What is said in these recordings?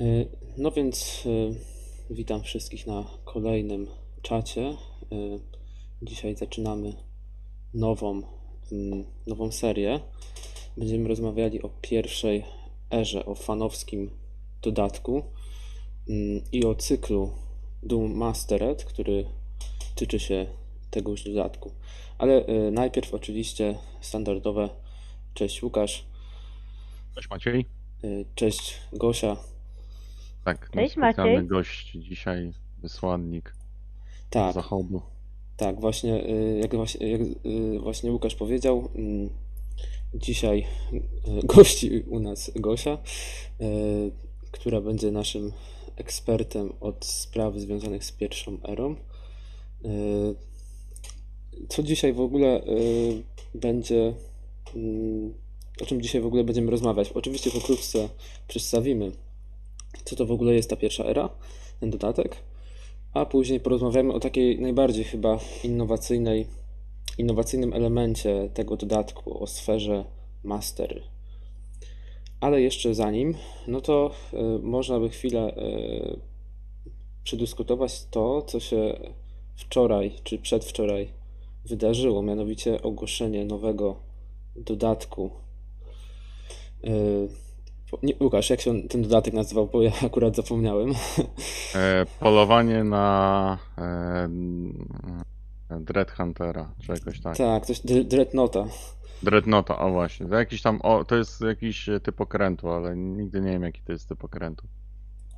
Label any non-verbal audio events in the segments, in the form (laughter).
Y, No więc y, witam wszystkich na kolejnym czacie. Y, Dzisiaj zaczynamy nową, mm, nową serię. Będziemy rozmawiali o pierwszej erze, o fanowskim dodatku mm, i o cyklu Doom Mastered, który tyczy się tegoż dodatku. Ale najpierw oczywiście standardowe cześć Łukasz, Cześć Maciej. cześć Gosia. Tak, Cześć, specjalny Maciej. gość dzisiaj, wysłannik Tak, zachodu. Tak, właśnie, y, jak właśnie, jak y, właśnie Łukasz powiedział, mm, dzisiaj y, gości u nas Gosia, y, która będzie naszym ekspertem od spraw związanych z pierwszą erą. Y, Co dzisiaj w ogóle y, będzie, mm, o czym dzisiaj w ogóle będziemy rozmawiać? Oczywiście pokrótce przedstawimy, co to w ogóle jest ta pierwsza era, ten dodatek. A później porozmawiamy o takiej najbardziej chyba innowacyjnej, innowacyjnym elemencie tego dodatku, o sferze mastery. Ale jeszcze zanim, no to y, można by chwilę y, przedyskutować to, co się wczoraj czy przedwczoraj wydarzyło, mianowicie ogłoszenie nowego dodatku. Y, nie, Łukasz, jak się ten dodatek nazywał, bo ja (laughs) akurat zapomniałem. E, polowanie na e, n- Dread Huntera, czy jakoś tak. Tak, coś Dre- Dreadnoughta. Dreadnoughta, o właśnie. To jakiś tam, o, to jest jakiś e, typ okrętu, ale nigdy nie wiem jaki to jest typ okrętu.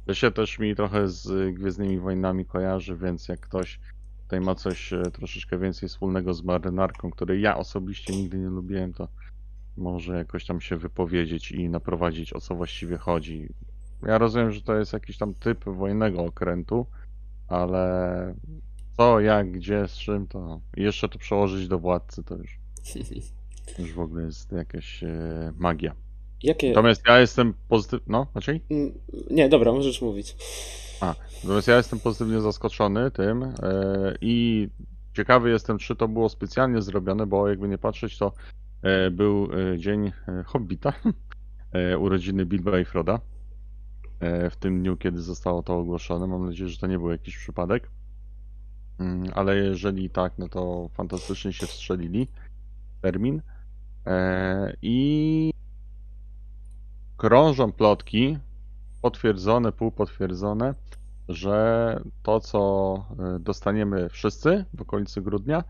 To się też mi trochę z Gwiezdnymi Wojnami kojarzy, więc jak ktoś tutaj ma coś e, troszeczkę więcej wspólnego z marynarką, której ja osobiście nigdy nie lubiłem, to może jakoś tam się wypowiedzieć i naprowadzić o co właściwie chodzi. Ja rozumiem, że to jest jakiś tam typ wojennego okrętu, ale co, jak, gdzie, z czym, to jeszcze to przełożyć do władcy, to już, (laughs) już w ogóle jest jakaś e, magia. Jakie. Natomiast ja jestem pozytywny, no, Maciej? Mm, Nie, dobra, możesz mówić. Natomiast ja jestem pozytywnie zaskoczony tym e, i ciekawy jestem, czy to było specjalnie zrobione, bo jakby nie patrzeć, to był e, dzień e, Hobbita, e, urodziny Bilba i Froda. e, W tym dniu, kiedy zostało to ogłoszone. Mam nadzieję, że to nie był jakiś przypadek. Mm, Ale jeżeli tak, no to fantastycznie się wstrzelili termin. E, I krążą plotki, potwierdzone, półpotwierdzone, że to, co e, dostaniemy wszyscy w okolicy grudnia, e,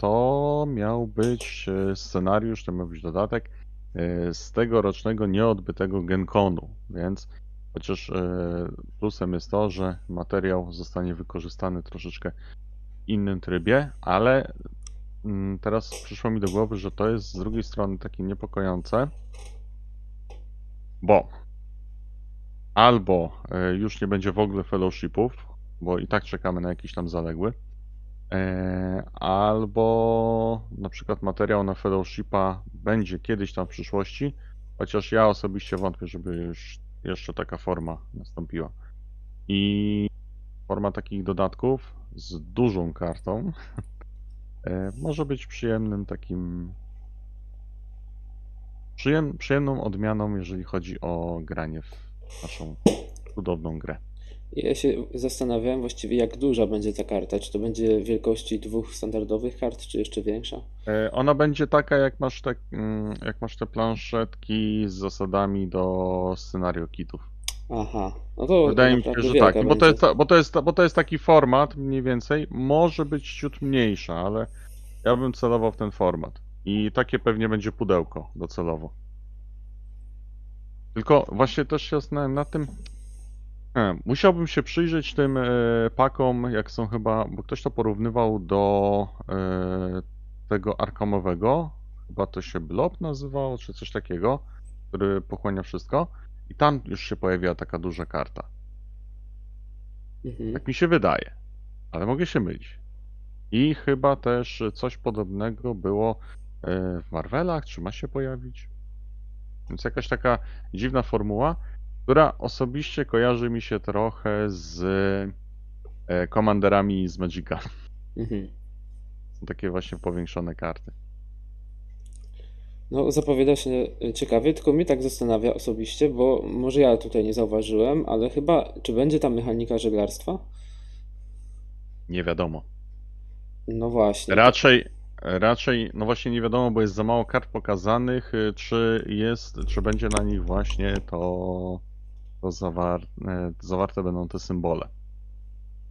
to miał być e, scenariusz, to miał być dodatek e, z tegorocznego nieodbytego Genconu, więc chociaż e, plusem jest to, że materiał zostanie wykorzystany troszeczkę w innym trybie, ale mm, teraz przyszło mi do głowy, że to jest z drugiej strony takie niepokojące, bo albo e, już nie będzie w ogóle fellowshipów, bo i tak czekamy na jakiś tam zaległy, e, albo na przykład materiał na fellowshipa będzie kiedyś tam w przyszłości, chociaż ja osobiście wątpię, żeby już jeszcze taka forma nastąpiła. I forma takich dodatków z dużą kartą (laughs) e, może być przyjemnym takim przyjem, przyjemną odmianą, jeżeli chodzi o granie w naszą cudowną grę. Ja się zastanawiałem właściwie, jak duża będzie ta karta. Czy to będzie wielkości dwóch standardowych kart, czy jeszcze większa? E, Ona będzie taka, jak masz te, mm, jak masz te planszetki z zasadami do scenario kitów. Aha, no to Wydaje mi się, że tak, bo to, jest, bo, to jest, bo to jest taki format mniej więcej, może być ciut mniejsza, ale ja bym celował w ten format. I takie pewnie będzie pudełko docelowo. Tylko właśnie też się zastanawiam nad tym, musiałbym się przyjrzeć tym e, pakom, jak są chyba, bo ktoś to porównywał do e, tego arkamowego, chyba to się Blob nazywało, czy coś takiego, który pochłania wszystko. I tam już się pojawiła taka duża karta. Mhm. Tak mi się wydaje, ale mogę się mylić. I chyba też coś podobnego było e, w Marvelach, czy ma się pojawić? Więc jakaś taka dziwna formuła, która osobiście kojarzy mi się trochę z e, komanderami z Magica. Mhm. Są takie właśnie powiększone karty. No, zapowiada się e, ciekawie, tylko mnie tak zastanawia osobiście, bo może ja tutaj nie zauważyłem, ale chyba, czy będzie tam mechanika żeglarstwa? Nie wiadomo. No właśnie. Raczej, raczej, no właśnie nie wiadomo, bo jest za mało kart pokazanych, y, czy jest, czy będzie na nich właśnie to, to zawar, e, zawarte będą te symbole.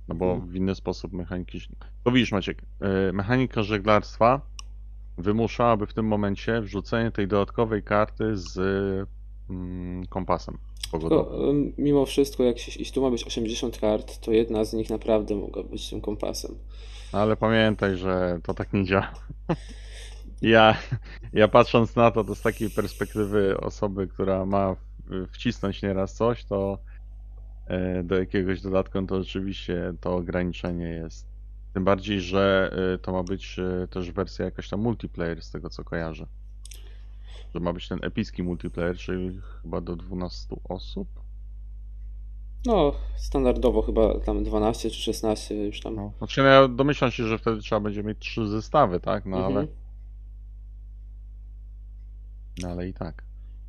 No bo Mhm. w inny sposób mechaniki. To widzisz, Maciek, e, mechanika żeglarstwa wymuszałaby w tym momencie wrzucenie tej dodatkowej karty z mm, kompasem. Tylko, mimo wszystko, jak się, jeśli tu ma być 80 kart, to jedna z nich naprawdę mogła być tym kompasem. Ale pamiętaj, że to tak nie działa. (laughs) Ja, ja patrząc na to, to z takiej perspektywy osoby, która ma wcisnąć nieraz coś, to e, do jakiegoś dodatku, no to rzeczywiście to ograniczenie jest. Tym bardziej, że e, to ma być e, też wersja jakaś tam multiplayer, z tego co kojarzę. Że ma być ten epicki multiplayer, czyli chyba do 12 osób. No, standardowo chyba tam 12 czy 16 już tam. No. Znaczy, ja domyślam się, że wtedy trzeba będzie mieć trzy zestawy, tak? No ale, Mhm. no, ale i tak.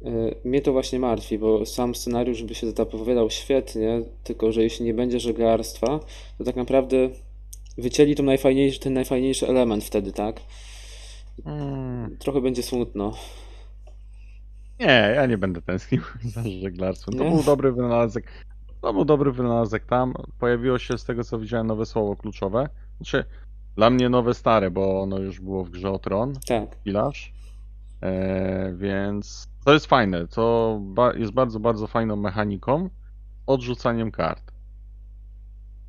E, Mnie to właśnie martwi, bo sam scenariusz by się zapowiadał świetnie, tylko że jeśli nie będzie żeglarstwa, to tak naprawdę wycięli tą najfajniejszy, ten najfajniejszy element wtedy, tak? Mm. Trochę będzie smutno. Nie, ja nie będę tęsknił (laughs) za żeglarstwem. To Nie? był dobry wynalazek. To był dobry wynalazek tam. Pojawiło się z tego co widziałem nowe słowo kluczowe. Znaczy, dla mnie nowe stare, bo ono już było w grze o Tron, Tak. pilarz. E, więc to jest fajne. To ba jest bardzo, bardzo fajną mechaniką odrzucaniem kart.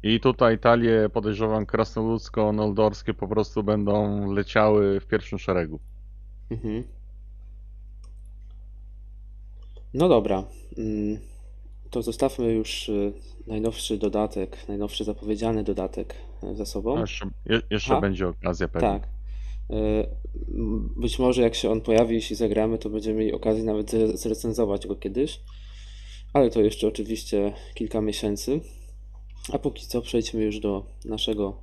I tutaj talie, podejrzewam, krasnoludzko-noldorskie po prostu będą leciały w pierwszym szeregu. Mhm. No dobra. Mm, To zostawmy już y, najnowszy dodatek, najnowszy zapowiedziany dodatek y, za sobą. Jeszcze, je, jeszcze będzie okazja pewnie. Tak. M, Być może jak się on pojawi, jeśli zagramy, to będziemy mieli okazję nawet zre- zrecenzować go kiedyś. Ale to jeszcze oczywiście kilka miesięcy. A póki co przejdźmy już do naszego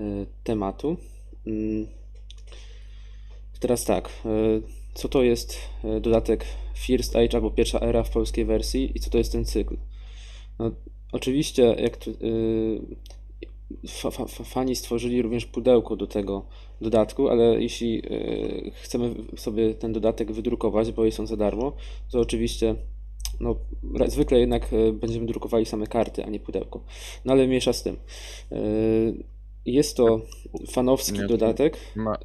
y, tematu. Mm, Teraz tak. y, Co to jest dodatek First Age albo pierwsza era w polskiej wersji i co to jest ten cykl? No, oczywiście, jak tu, fa, fa, fa- fani stworzyli również pudełko do tego dodatku, ale jeśli y, chcemy sobie ten dodatek wydrukować, bo jest on za darmo, to oczywiście no, zwykle jednak y, będziemy drukowali same karty, a nie pudełko. No ale mniejsza z tym. Y, Jest to fanowski Nie, dodatek. Ma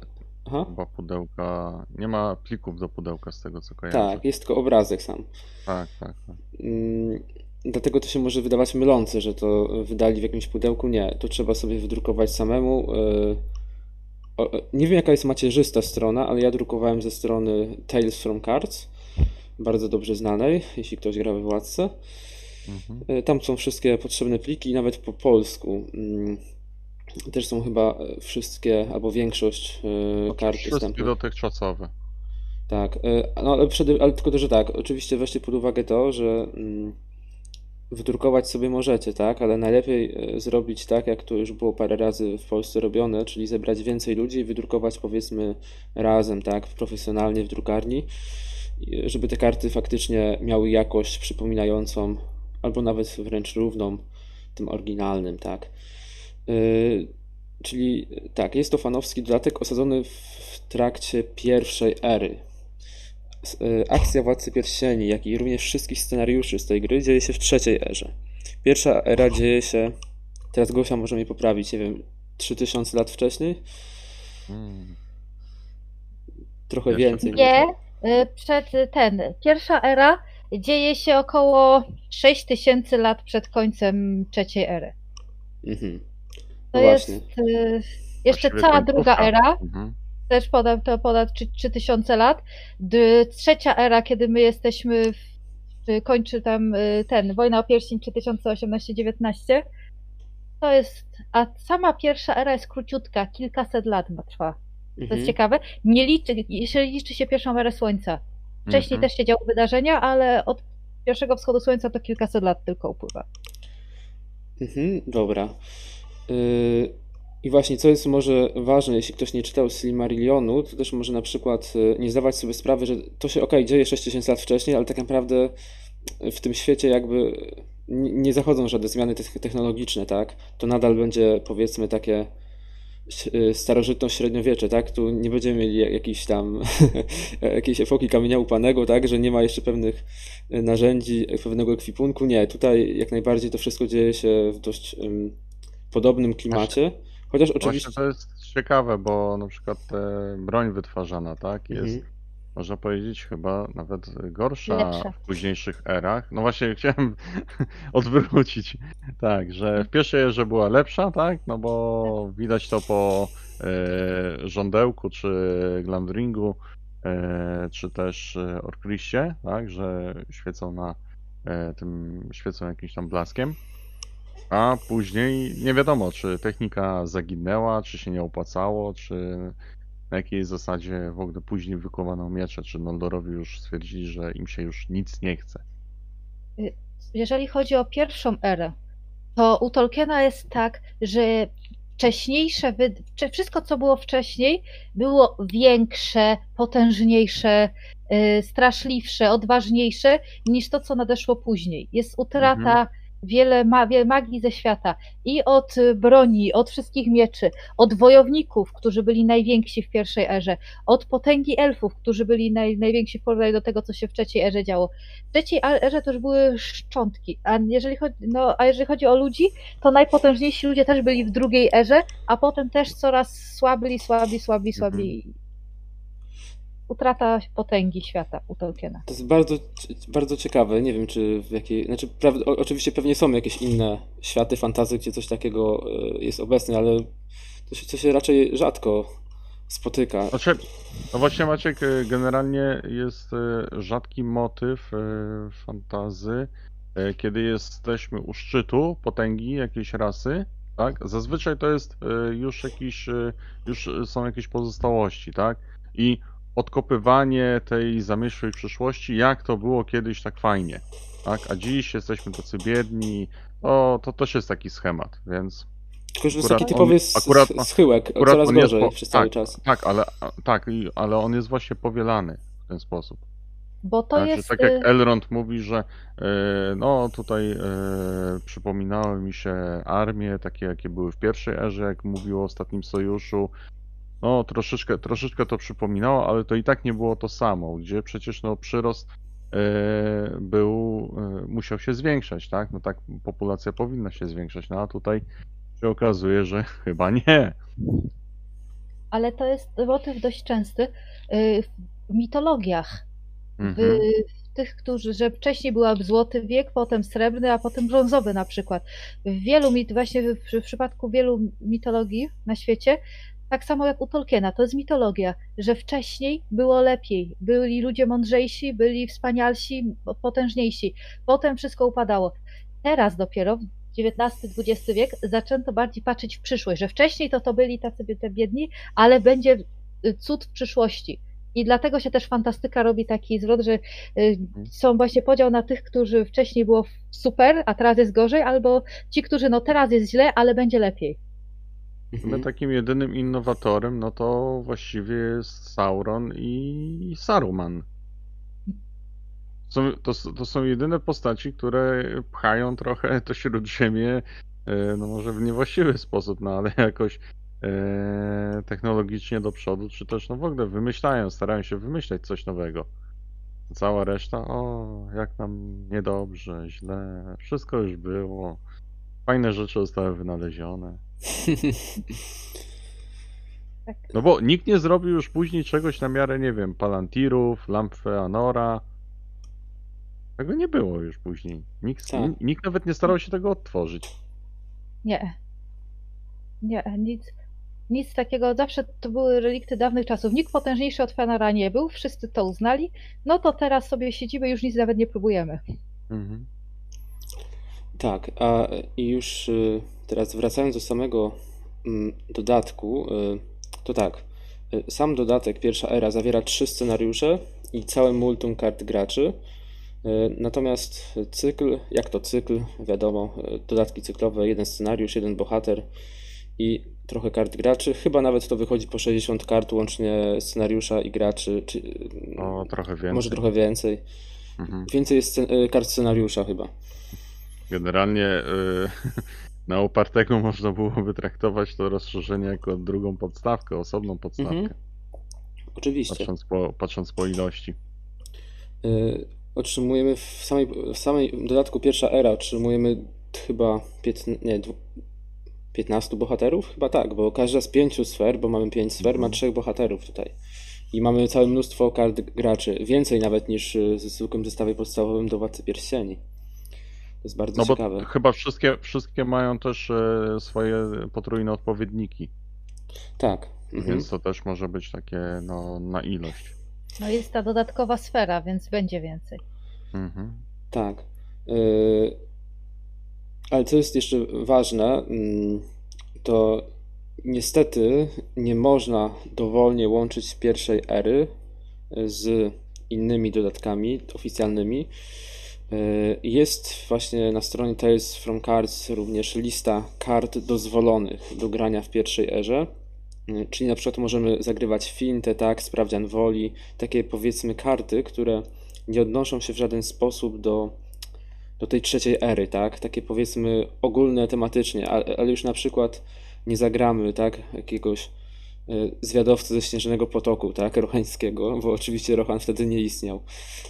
Aha. chyba pudełka, nie ma plików do pudełka z tego co kojarzę. Tak, jest tylko obrazek sam. tak, tak. tak. Mm, Dlatego to się może wydawać mylące, że to wydali w jakimś pudełku. Nie, to trzeba sobie wydrukować samemu. O- Nie wiem, jaka jest macierzysta strona, ale ja drukowałem ze strony Tales from Cards, bardzo dobrze znanej, jeśli ktoś gra we Władce. Mhm. Y, Tam są wszystkie potrzebne pliki, nawet po polsku. Mm, Też są chyba y, wszystkie, albo większość y, kart Wszystkie dostępnych. dotychczasowe. Tak, no ale, przede, ale tylko, że tak, oczywiście weźcie pod uwagę to, że mm, wydrukować sobie możecie, tak, ale najlepiej y, zrobić tak, jak to już było parę razy w Polsce robione, czyli zebrać więcej ludzi i wydrukować powiedzmy razem, tak, profesjonalnie w drukarni, i żeby te karty faktycznie miały jakość przypominającą, albo nawet wręcz równą tym oryginalnym, tak. Y, Czyli tak, jest to fanowski dodatek osadzony w trakcie pierwszej ery. Y, Akcja Władcy Pierścieni, jak i również wszystkich scenariuszy z tej gry dzieje się w trzeciej erze. Pierwsza era dzieje się, teraz Gosia może mnie poprawić, nie wiem, 3000 lat wcześniej? Mm. Trochę Jeszcze więcej. Nie, y, przed ten. Pierwsza era dzieje się około 6000 lat przed końcem trzeciej ery. Mhm. To No jest właśnie. y, jeszcze Właściwie cała druga era, Mhm. Też ponad, to ponad 3 3000 lat. Trzecia era, kiedy my jesteśmy, w, kończy tam y, ten, Wojna o Pierścień 3018-19. To jest, a sama pierwsza era jest króciutka, kilkaset lat ma trwa. To Mhm. jest ciekawe. Nie liczy, liczy się pierwszą erę Słońca. Wcześniej Mhm. też się działy wydarzenia, ale od pierwszego wschodu Słońca to kilkaset lat tylko upływa. Mhm, dobra. Y, I właśnie, co jest może ważne, jeśli ktoś nie czytał Silmarillionu, to też może na przykład e, nie zdawać sobie sprawy, że to się ok, dzieje 6000 lat wcześniej, ale tak naprawdę w tym świecie jakby nie zachodzą żadne zmiany te- technologiczne, tak? To nadal będzie powiedzmy takie y, starożytność średniowiecze, tak? Tu nie będziemy mieli jakiejś tam (laughs) jakiejś epoki kamienia upanego, tak? Że nie ma jeszcze pewnych y, narzędzi, pewnego ekwipunku. Nie, tutaj jak najbardziej to wszystko dzieje się w dość ym, podobnym klimacie. Chociaż oczywiście. Właśnie to jest ciekawe, bo na przykład e, broń wytwarzana, tak, jest, Mhm. można powiedzieć, chyba nawet gorsza Lepsza. w późniejszych erach. No właśnie (laughs) chciałem (laughs) odwrócić, tak, że w pierwszej erze była lepsza, tak, no bo widać to po e, żądełku, czy glamdringu, e, czy też e, orkliście, tak, że świecą na e, tym, świecą jakimś tam blaskiem. A później nie wiadomo, czy technika zaginęła, czy się nie opłacało, czy na jakiej zasadzie w ogóle później wykowano miecze, czy Noldorowi już stwierdzili, że im się już nic nie chce. Jeżeli chodzi o pierwszą erę, to u Tolkiena jest tak, że wcześniejsze, wszystko co było wcześniej, było większe, potężniejsze, y, straszliwsze, odważniejsze niż to, co nadeszło później. Jest utrata wiele, ma, wiele magii ze świata i od y, broni, od wszystkich mieczy, od wojowników, którzy byli najwięksi w pierwszej erze, od potęgi elfów, którzy byli naj, najwięksi w porównaniu do tego, co się w trzeciej erze działo. W trzeciej erze to już były szczątki, a jeżeli chodzi, no, a jeżeli chodzi o ludzi, to najpotężniejsi ludzie też byli w drugiej erze, a potem też coraz słabli, słabli, słabli, słabli. Utrata potęgi świata u Tolkiena. To jest bardzo, bardzo ciekawe. Nie wiem, czy w jakiej. Znaczy, praw, o, oczywiście pewnie są jakieś inne światy fantazy, gdzie coś takiego e, jest obecne, ale to się, to się raczej rzadko spotyka. Znaczy, no właśnie Maciek, y, generalnie jest y, rzadki motyw fantazy, kiedy jesteśmy u szczytu potęgi jakiejś rasy, tak? Zazwyczaj to jest już jakiś, już są jakieś pozostałości, tak? I odkopywanie tej zamierzchłej przyszłości, jak to było kiedyś tak fajnie, tak? A dziś jesteśmy tacy biedni, o, to też jest taki schemat, więc... Tylko, że to jest taki on- typowy s- akurat- schyłek, akurat coraz on jest gorzej po- przez cały tak, czas. Tak, ale, tak, ale on jest właśnie powielany w ten sposób. Bo to Znaczy, jest. tak y, jak Elrond mówi, że e, no tutaj e, przypominały mi się armie, takie jakie były w pierwszej erze, jak mówił o ostatnim sojuszu. No troszeczkę, troszeczkę to przypominało, ale to i tak nie było to samo, gdzie przecież no przyrost e, był, e, musiał się zwiększać, tak? No tak populacja powinna się zwiększać, no a tutaj się okazuje, że (laughs) chyba nie. Ale to jest motyw dość częsty y, w mitologiach. W, Mhm. w tych, którzy, że wcześniej była złoty wiek, potem srebrny, a potem brązowy na przykład. W wielu mit, właśnie w, w przypadku wielu mitologii na świecie, tak samo jak u Tolkiena, to jest mitologia, że wcześniej było lepiej. Byli ludzie mądrzejsi, byli wspanialsi, potężniejsi. Potem wszystko upadało. Teraz dopiero XIX-XX wiek zaczęto bardziej patrzeć w przyszłość, że wcześniej to to byli tacy te biedni, ale będzie y, cud w przyszłości. I dlatego się też fantastyka robi taki zwrot, że y, są właśnie podział na tych, którzy wcześniej było super, a teraz jest gorzej, albo ci, którzy no teraz jest źle, ale będzie lepiej. My Mhm. takim jedynym innowatorem, no to właściwie jest Sauron i Saruman. Są, to, to są jedyne postaci, które pchają trochę to śródziemie, e, no może w niewłaściwy sposób, no ale jakoś e, technologicznie do przodu, czy też no w ogóle wymyślają, starają się wymyślać coś nowego. Cała reszta, o, jak nam niedobrze, źle, wszystko już było. Fajne rzeczy zostały wynalezione. (laughs) Tak. No bo nikt nie zrobił już później czegoś na miarę, nie wiem, Palantirów, lamp Feanora. Tego nie było już później. Nikt, Tak. ni- nikt nawet nie starał się tego odtworzyć. Nie. Nie, nic, nic takiego. Zawsze to były relikty dawnych czasów. Nikt potężniejszy od Fenora nie był, wszyscy to uznali. No to teraz sobie siedzimy, już nic nawet nie próbujemy. Mhm. Tak, a już y, teraz wracając do samego mm, dodatku, y, to tak, y, sam dodatek pierwsza era zawiera trzy scenariusze i całe multum kart graczy. Natomiast cykl, jak to cykl, wiadomo, dodatki cyklowe, jeden scenariusz, jeden bohater i trochę kart graczy. Chyba nawet to wychodzi po 60 kart łącznie scenariusza i graczy, czy O, trochę więcej. może trochę więcej. Mhm. Więcej jest kart scenariusza chyba. Generalnie y, (laughs) na upartego można byłoby traktować to rozszerzenie jako drugą podstawkę, osobną podstawkę, Mhm. Oczywiście. patrząc, po, patrząc po ilości. Y, Otrzymujemy w samej, w samej dodatku pierwsza era otrzymujemy chyba 15, nie, dwu- 15 bohaterów? Chyba tak, bo każda z pięciu sfer, bo mamy pięć sfer, ma Mhm. trzech bohaterów tutaj. I mamy całe mnóstwo kart graczy. Więcej nawet niż y, w zwykłym zestawie podstawowym do Władcy Pierścieni. To jest bardzo No bo ciekawe. chyba wszystkie, wszystkie mają też e, swoje potrójne odpowiedniki, Tak. Mhm. więc to też może być takie no, na ilość. No jest ta dodatkowa sfera, więc będzie więcej. Mhm. Tak. Yy, Ale co jest jeszcze ważne, mm, to niestety nie można dowolnie łączyć pierwszej ery z innymi dodatkami oficjalnymi. Yy, Jest właśnie na stronie Tales from Cards również lista kart dozwolonych do grania w pierwszej erze. Yy, Czyli na przykład możemy zagrywać fintę, tak, sprawdzian woli, takie powiedzmy karty, które nie odnoszą się w żaden sposób do, do tej trzeciej ery, tak? Takie powiedzmy ogólne tematycznie, ale, ale już na przykład nie zagramy, tak? Jakiegoś y, zwiadowcy ze Śnieżnego Potoku, tak? Rochańskiego, bo oczywiście Rochan wtedy nie istniał.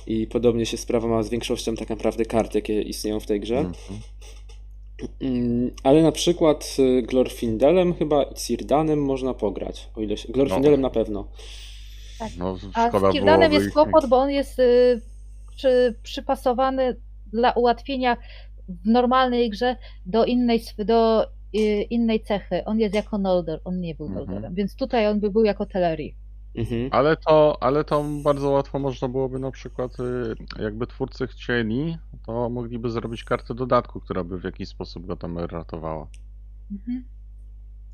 I podobnie się sprawa ma z większością tak naprawdę kart, jakie istnieją w tej grze. Mm, Ale na przykład y, Glorfindelem chyba i Cirdanem można pograć. O ile się... Glorfindelem na pewno. No, A z jest kłopot, bo on jest y, przy, przypasowany dla ułatwienia w normalnej grze do innej, do y, innej cechy. On jest jako Noldor, on nie był Mhm. Noldorem, więc tutaj on by był jako Teleri. Mhm. Ale to, ale to bardzo łatwo można byłoby na przykład, y, jakby twórcy chcieli, to mogliby zrobić kartę dodatku, która by w jakiś sposób go tam ratowała. Mhm.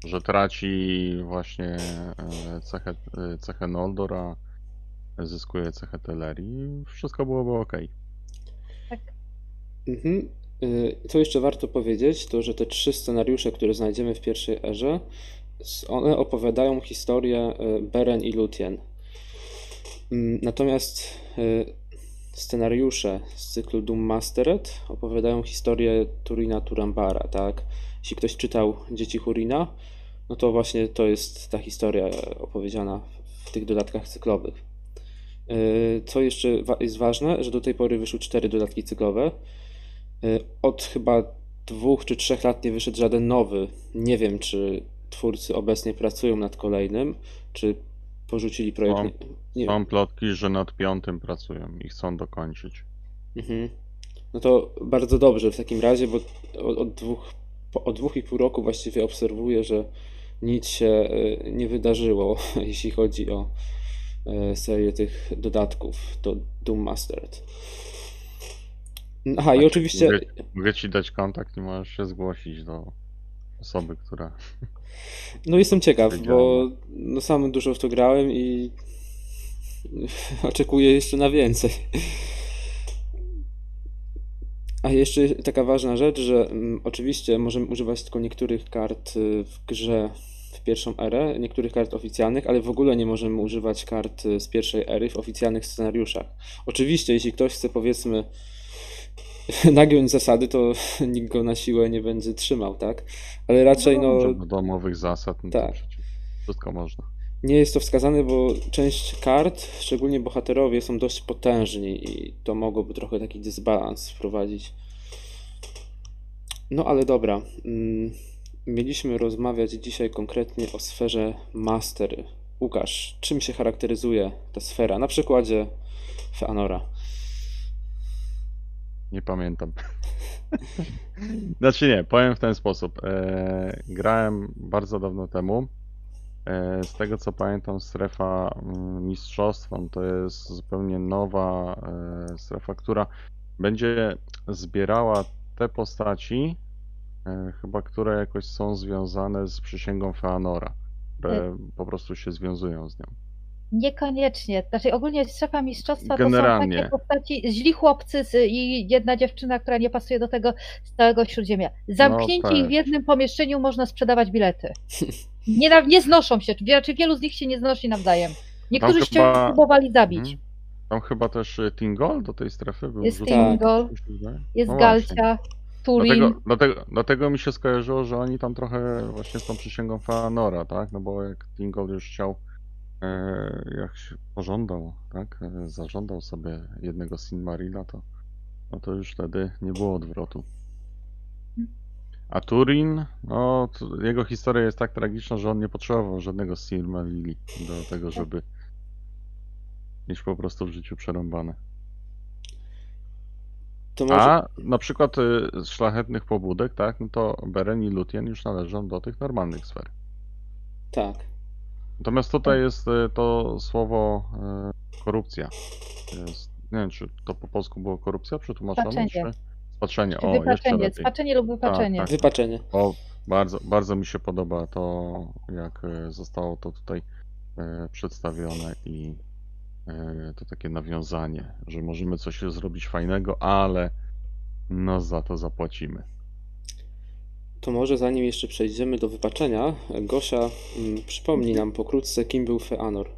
Że traci właśnie e, cechę, e, cechę Noldor, a zyskuje cechę Teleri. Wszystko byłoby ok. Tak. Mhm. Y, Co jeszcze warto powiedzieć, to że te trzy scenariusze, które znajdziemy w pierwszej erze, one opowiadają historię y, Beren i Lúthien. Mm, Natomiast y, scenariusze z cyklu Doom Mastered opowiadają historię Turina Turambara, tak? Jeśli ktoś czytał Dzieci Hurina, no to właśnie to jest ta historia opowiedziana w tych dodatkach cyklowych. Co jeszcze jest ważne, że do tej pory wyszły cztery dodatki cyklowe. Y, Od chyba dwóch czy trzech lat nie wyszedł żaden nowy. Nie wiem, czy twórcy obecnie pracują nad kolejnym, czy porzucili projekt. Są- Nie, Są plotki, że nad piątym pracują i chcą dokończyć. Mhm. No to bardzo dobrze w takim razie, bo od, od dwóch, od dwóch i pół roku właściwie obserwuję, że nic się e, nie wydarzyło, (laughs) jeśli chodzi o e, serię tych dodatków do Doom Mastered. Aha, i oczywiście. Mogę, mogę ci dać kontakt i możesz się zgłosić do osoby, która. No jestem ciekaw, bo no sam dużo w to grałem i oczekuję jeszcze na więcej. A jeszcze taka ważna rzecz, że mm, oczywiście możemy używać tylko niektórych kart y, w grze w pierwszą erę, niektórych kart oficjalnych, ale w ogóle nie możemy używać kart y, z pierwszej ery w oficjalnych scenariuszach. Oczywiście, jeśli ktoś chce powiedzmy (laughs) nagiąć zasady, to (laughs) nikt go na siłę nie będzie trzymał, tak? Ale raczej no, że do domowych zasad. No tak. Wszystko można. nie jest to wskazane, bo część kart, szczególnie bohaterowie, są dość potężni i to mogłoby trochę taki dysbalans wprowadzić. No ale dobra. mm, Mieliśmy rozmawiać dzisiaj konkretnie o sferze Mastery. Łukasz, czym się charakteryzuje ta sfera? Na przykładzie Feanora. Nie pamiętam. (laughs) Znaczy nie, powiem w ten sposób. E, grałem bardzo dawno temu. E, z tego co pamiętam, strefa mm, mistrzostwem to jest zupełnie nowa e, strefa, która będzie zbierała te postaci, e, chyba które jakoś są związane z przysięgą Feanora, które po prostu się związują z nią. Niekoniecznie. Znaczy ogólnie strefa mistrzostwa Generalnie. to są takie postaci, źli chłopcy i jedna dziewczyna, która nie pasuje do tego z całego śródziemia. Zamknięci tak. ich w jednym pomieszczeniu można sprzedawać bilety. (laughs) Nie, nie znoszą się, czy raczej wielu z nich się nie znosi nawzajem. Niektórzy się chyba- próbowali zabić. Mhm. Tam chyba też y, Tingol do tej strefy był Jest Tingol, jest No. Galcia, Turin. Dlatego, dlatego, dlatego mi się skojarzyło, że oni tam trochę właśnie z tą przysięgą Feanora, tak? No bo jak Tingol już chciał, jak się pożądał, tak? E, zażądał sobie jednego Sinmarila, to, no to już wtedy nie było odwrotu. A Turin, no jego historia jest tak tragiczna, że on nie potrzebował żadnego Silmarili do tego, żeby mieć po prostu w życiu przerąbane. Może, A na przykład y, z szlachetnych pobudek, tak, no to Beren i Lutien już należą do tych normalnych sfer. tak. Natomiast tutaj jest y, to słowo y, korupcja. Jest, nie wiem, czy to po polsku było korupcja przetłumaczone, Spaczenie. czy spaczenie. Czy O, wypaczenie, spaczenie lub wypaczenie. tak. Wypaczenie. O, bardzo, bardzo mi się podoba to, jak y, zostało to tutaj przedstawione i to takie nawiązanie, że możemy coś zrobić fajnego, ale no za to zapłacimy. To może zanim jeszcze przejdziemy do wypaczenia, Gosia mm, przypomni nam pokrótce, kim był Feanor.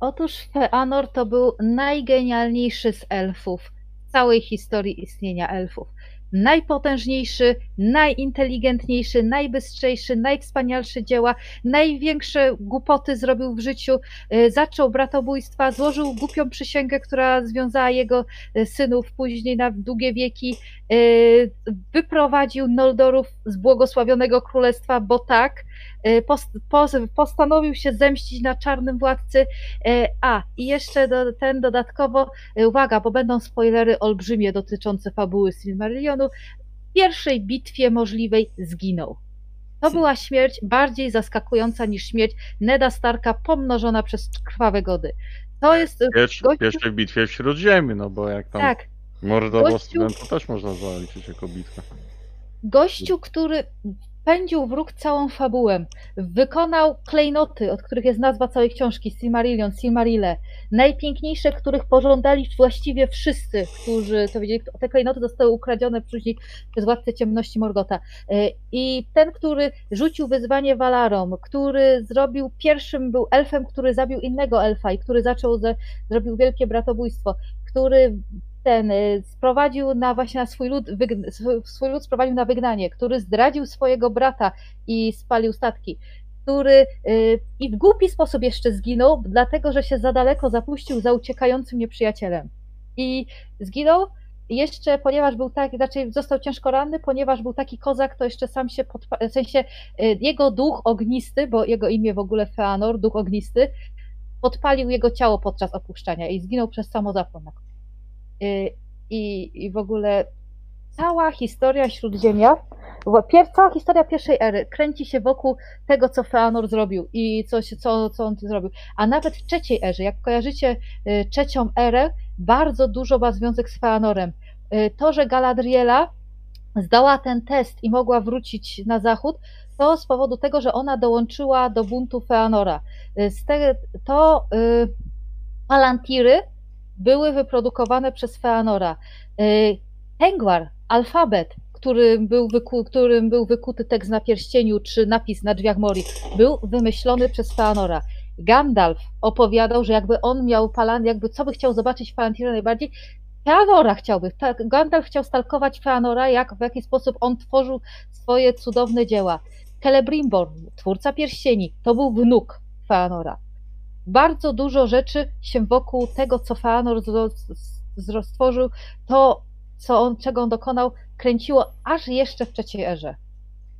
Otóż Feanor to był najgenialniejszy z elfów w całej historii istnienia elfów. Najpotężniejszy, najinteligentniejszy, najbystrzejszy, najwspanialszy dzieła, największe głupoty zrobił w życiu. Y, Zaczął bratobójstwa, złożył głupią przysięgę, która związała jego y, synów później na długie wieki. Y, Wyprowadził Noldorów z błogosławionego królestwa, bo tak. Y, post- pos- Postanowił się zemścić na czarnym władcy, E, A, i jeszcze do, ten dodatkowo, e, uwaga, bo będą spoilery olbrzymie dotyczące fabuły Silmarillionu, w pierwszej bitwie możliwej zginął. To była śmierć bardziej zaskakująca niż śmierć Neda Starka pomnożona przez krwawe gody. To jest, e, Pierwszy, gościu- pierwszej bitwie w Śródziemiu, no bo jak tam tak, mordował gościu- to też można zaliczyć jako bitwę. gościu, który pędził wróg całą fabułę, wykonał klejnoty, od których jest nazwa całej książki, Silmarillion, Silmarile, najpiękniejsze, których pożądali właściwie wszyscy, którzy to wiedzieli, te klejnoty zostały ukradzione później przez władcę ciemności Morgota. E, I ten, który rzucił wyzwanie Valarom, który zrobił pierwszym, był elfem, który zabił innego elfa i który zaczął, ze, zrobił wielkie bratobójstwo, który ten y, sprowadził na właśnie na swój lud, wygn- swój- lud sprowadził na wygnanie, który zdradził swojego brata i spalił statki, który y, i w głupi sposób jeszcze zginął, dlatego że się za daleko zapuścił za uciekającym nieprzyjacielem. I zginął jeszcze, ponieważ był tak, raczej został ciężko ranny, ponieważ był taki kozak, to jeszcze sam się podpa- w sensie y, jego duch ognisty, bo jego imię w ogóle Feanor, duch ognisty, podpalił jego ciało podczas opuszczania i zginął przez samozapłon. na. Y, I, I w ogóle cała historia Śródziemia, cała historia pierwszej ery kręci się wokół tego, co Feanor zrobił i coś, co, co on zrobił. A nawet w trzeciej erze, jak kojarzycie y, trzecią erę, bardzo dużo ma związek z Feanorem. Y, To, że Galadriela zdała ten test i mogła wrócić na zachód, to z powodu tego, że ona dołączyła do buntu Feanora. Z te, to y, Palantiry były wyprodukowane przez Feanora. Y, Tengwar, alfabet, którym był, wyku, którym był wykuty tekst na pierścieniu czy napis na drzwiach Mori, był wymyślony przez Feanora. Gandalf opowiadał, że jakby on miał Palan, jakby co by chciał zobaczyć w Palantirze najbardziej, Feanora chciałby. Gandalf chciał stalkować Feanora, jak, w jaki sposób on tworzył swoje cudowne dzieła. Celebrimbor, twórca pierścieni, to był wnuk Feanora. Bardzo dużo rzeczy się wokół tego, co Feanor stworzył, to, co on, czego on dokonał, kręciło aż jeszcze w trzeciej erze.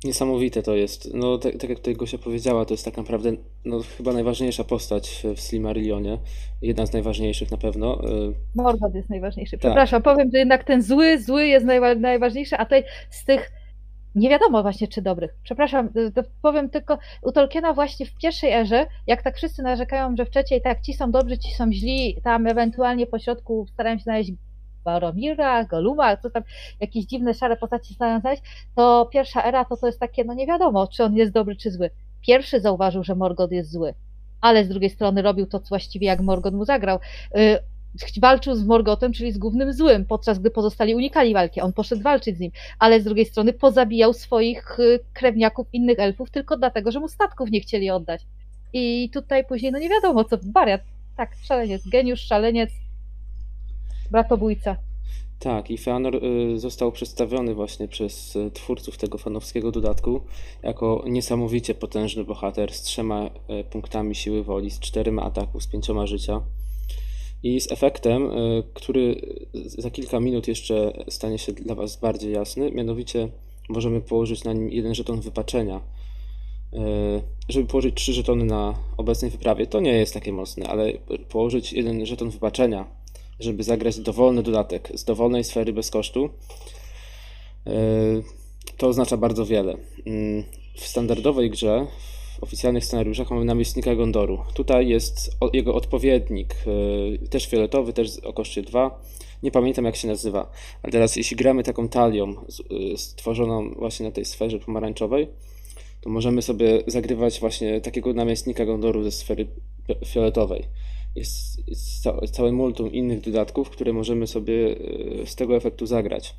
Niesamowite to jest. No, tak, tak jak tutaj Gosia powiedziała, to jest tak naprawdę no, chyba najważniejsza postać w Silmarillionie. Jedna z najważniejszych na pewno. Y, Morgoth jest najważniejszy. Przepraszam, powiem, że jednak ten zły, zły jest najwa- najważniejszy, a tutaj z tych nie wiadomo właśnie czy dobrych. Przepraszam, y, powiem tylko u Tolkiena właśnie w pierwszej erze, jak tak wszyscy narzekają, że w trzeciej tak ci są dobrzy, ci są źli, tam ewentualnie po środku starają się znaleźć Baromira, Goluma, co tam, jakieś dziwne szare postaci starają znaleźć, to pierwsza era to to jest takie, no nie wiadomo, czy on jest dobry, czy zły. Pierwszy zauważył, że Morgoth jest zły, ale z drugiej strony robił to właściwie jak Morgoth mu zagrał. Walczył z Morgotem, czyli z głównym złym, podczas gdy pozostali unikali walki. On poszedł walczyć z nim, ale z drugiej strony pozabijał swoich y, krewniaków innych elfów tylko dlatego, że mu statków nie chcieli oddać. I tutaj później, no nie wiadomo co, wariat. Tak, szaleniec, geniusz, szaleniec, bratobójca. Tak, i Feanor y, został przedstawiony właśnie przez y, twórców tego fanowskiego dodatku jako niesamowicie potężny bohater z trzema punktami siły woli, z czterema ataków, z pięcioma życia. I z efektem, y, który za kilka minut jeszcze stanie się dla Was bardziej jasny, mianowicie możemy położyć na nim jeden żeton wypaczenia. Y, Żeby położyć trzy żetony na obecnej wyprawie, to nie jest takie mocne, ale położyć jeden żeton wypaczenia, żeby zagrać dowolny dodatek z dowolnej sfery bez kosztu, y, to oznacza bardzo wiele. W standardowej grze, oficjalnych scenariuszach mamy namiestnika Gondoru. Tutaj jest o- jego odpowiednik, y, też fioletowy, też o koszcie 2. Nie pamiętam jak się nazywa. Ale teraz jeśli gramy taką talią z- y, stworzoną właśnie na tej sferze pomarańczowej, to możemy sobie zagrywać właśnie takiego namiestnika Gondoru ze sfery fi- fioletowej. Jest, jest ca- całe multum innych dodatków, które możemy sobie y, z tego efektu zagrać.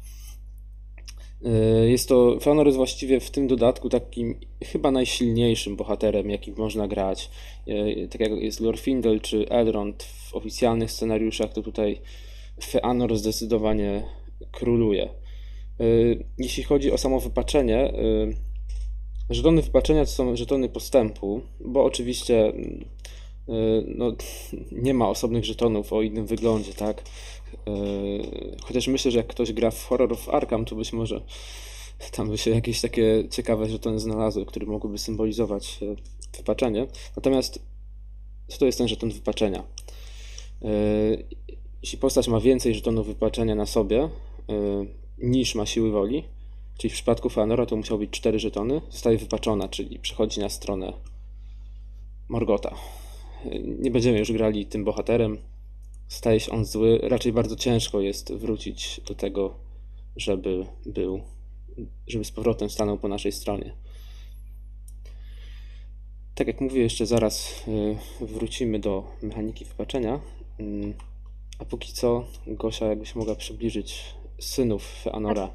Y, Jest to, Feanor jest właściwie w tym dodatku takim chyba najsilniejszym bohaterem, jakim można grać. Y, Tak jak jest Glorfindel czy Elrond w oficjalnych scenariuszach, to tutaj Feanor zdecydowanie króluje. Y, Jeśli chodzi o samo wypaczenie, żetony wypaczenia to są żetony postępu, bo oczywiście mm, no, (laughs) nie ma osobnych żetonów o innym wyglądzie, tak? Y, Chociaż myślę, że jak ktoś gra w Horror of Arkham, to być może tam by się jakieś takie ciekawe żetony znalazły, które mogłyby symbolizować y, wypaczenie. Natomiast co to jest ten żeton wypaczenia? Y, Jeśli postać ma więcej żetonów wypaczenia na sobie niż ma siły woli, czyli w przypadku Feanora to musiało być 4 żetony, zostaje wypaczona, czyli przechodzi na stronę Morgota. Nie będziemy już grali tym bohaterem, staje się on zły. Raczej bardzo ciężko jest wrócić do tego, żeby był, żeby z powrotem stanął po naszej stronie. Tak jak mówię, jeszcze zaraz y, wrócimy do mechaniki wypaczenia. Mm, A póki co, Gosia, jakbyś mogła przybliżyć synów Feanora.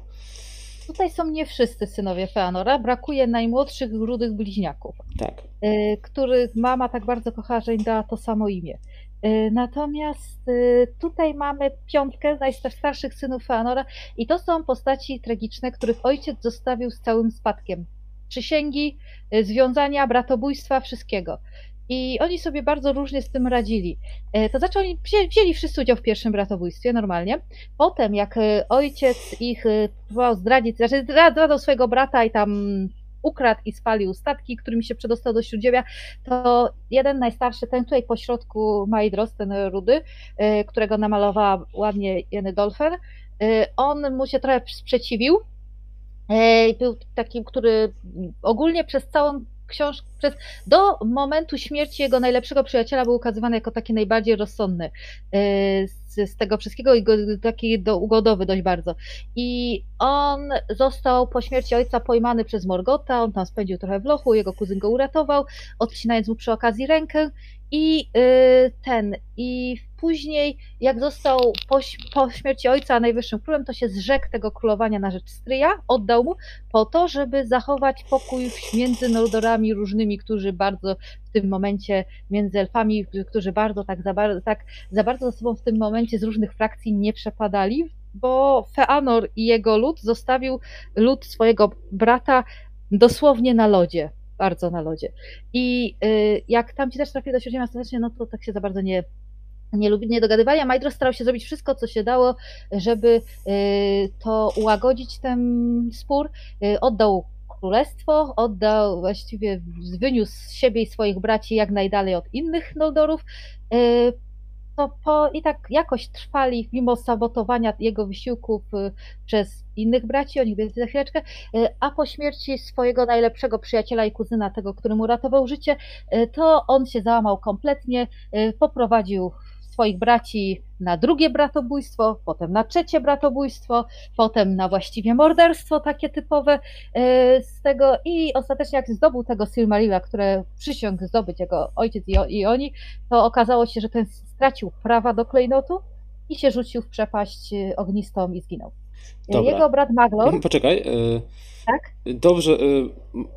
Tutaj są nie wszyscy synowie Feanora, brakuje najmłodszych rudych bliźniaków. Tak. y, których mama tak bardzo kocha, że im dała to samo imię. Y, Natomiast y, tutaj mamy piątkę najstarszych synów Feanora i to są postaci tragiczne, których ojciec zostawił z całym spadkiem. Przysięgi, y, związania, bratobójstwa, wszystkiego. I oni sobie bardzo różnie z tym radzili. To znaczy oni wzięli, wszyscy udział w pierwszym bratobójstwie, normalnie. Potem jak ojciec ich próbował zdradzić, znaczy zdra- zdradzał swojego brata i tam ukradł i spalił statki, którymi się przedostał do Śródziemia, to jeden najstarszy, ten tutaj po środku Maidros, ten rudy, y, którego namalowała ładnie Jenny Dolfer, y, on mu się trochę sprzeciwił. y, Był takim, który ogólnie przez całą książkę, przez, do momentu śmierci jego najlepszego przyjaciela był ukazywany jako taki najbardziej rozsądny z, tego wszystkiego i go, taki do, ugodowy dość bardzo. I on został po śmierci ojca pojmany przez Morgota, on tam spędził trochę w lochu, jego kuzyn go uratował, odcinając mu przy okazji rękę i y, ten, i później jak został po, po śmierci ojca najwyższym królem, to się zrzekł tego królowania na rzecz stryja, oddał mu po to, żeby zachować pokój między Noldorami różnymi, którzy bardzo tym momencie, między elfami, którzy bardzo tak za, bar- tak za bardzo ze sobą w tym momencie z różnych frakcji nie przepadali, bo Feanor i jego lud zostawił lud swojego brata dosłownie na lodzie, bardzo na lodzie. I y, jak tam ci też trafili do Śródziemia ostatecznie, no to tak się za bardzo nie, nie, lubi, nie dogadywali, a Majdros starał się zrobić wszystko, co się dało, żeby y, to ułagodzić ten spór. Y, Oddał królestwo, oddał właściwie, wyniósł siebie i swoich braci jak najdalej od innych Noldorów. Y, To po, i tak jakoś trwali, mimo sabotowania jego wysiłków y, przez innych braci, o nich więcej za chwileczkę, y, a po śmierci swojego najlepszego przyjaciela i kuzyna, tego, który mu ratował życie, to on się załamał kompletnie, poprowadził swoich braci na drugie bratobójstwo, potem na trzecie bratobójstwo, potem na właściwie morderstwo takie typowe e, z tego i ostatecznie jak zdobył tego Silmarilla, które przysiągł zdobyć jego ojciec i, oni, to okazało się, że ten stracił prawa do klejnotu i się rzucił w przepaść e, ognistą i zginął. Dobra. Jego brat Maglor, (clears throat) Poczekaj. y, tak? Dobrze, y,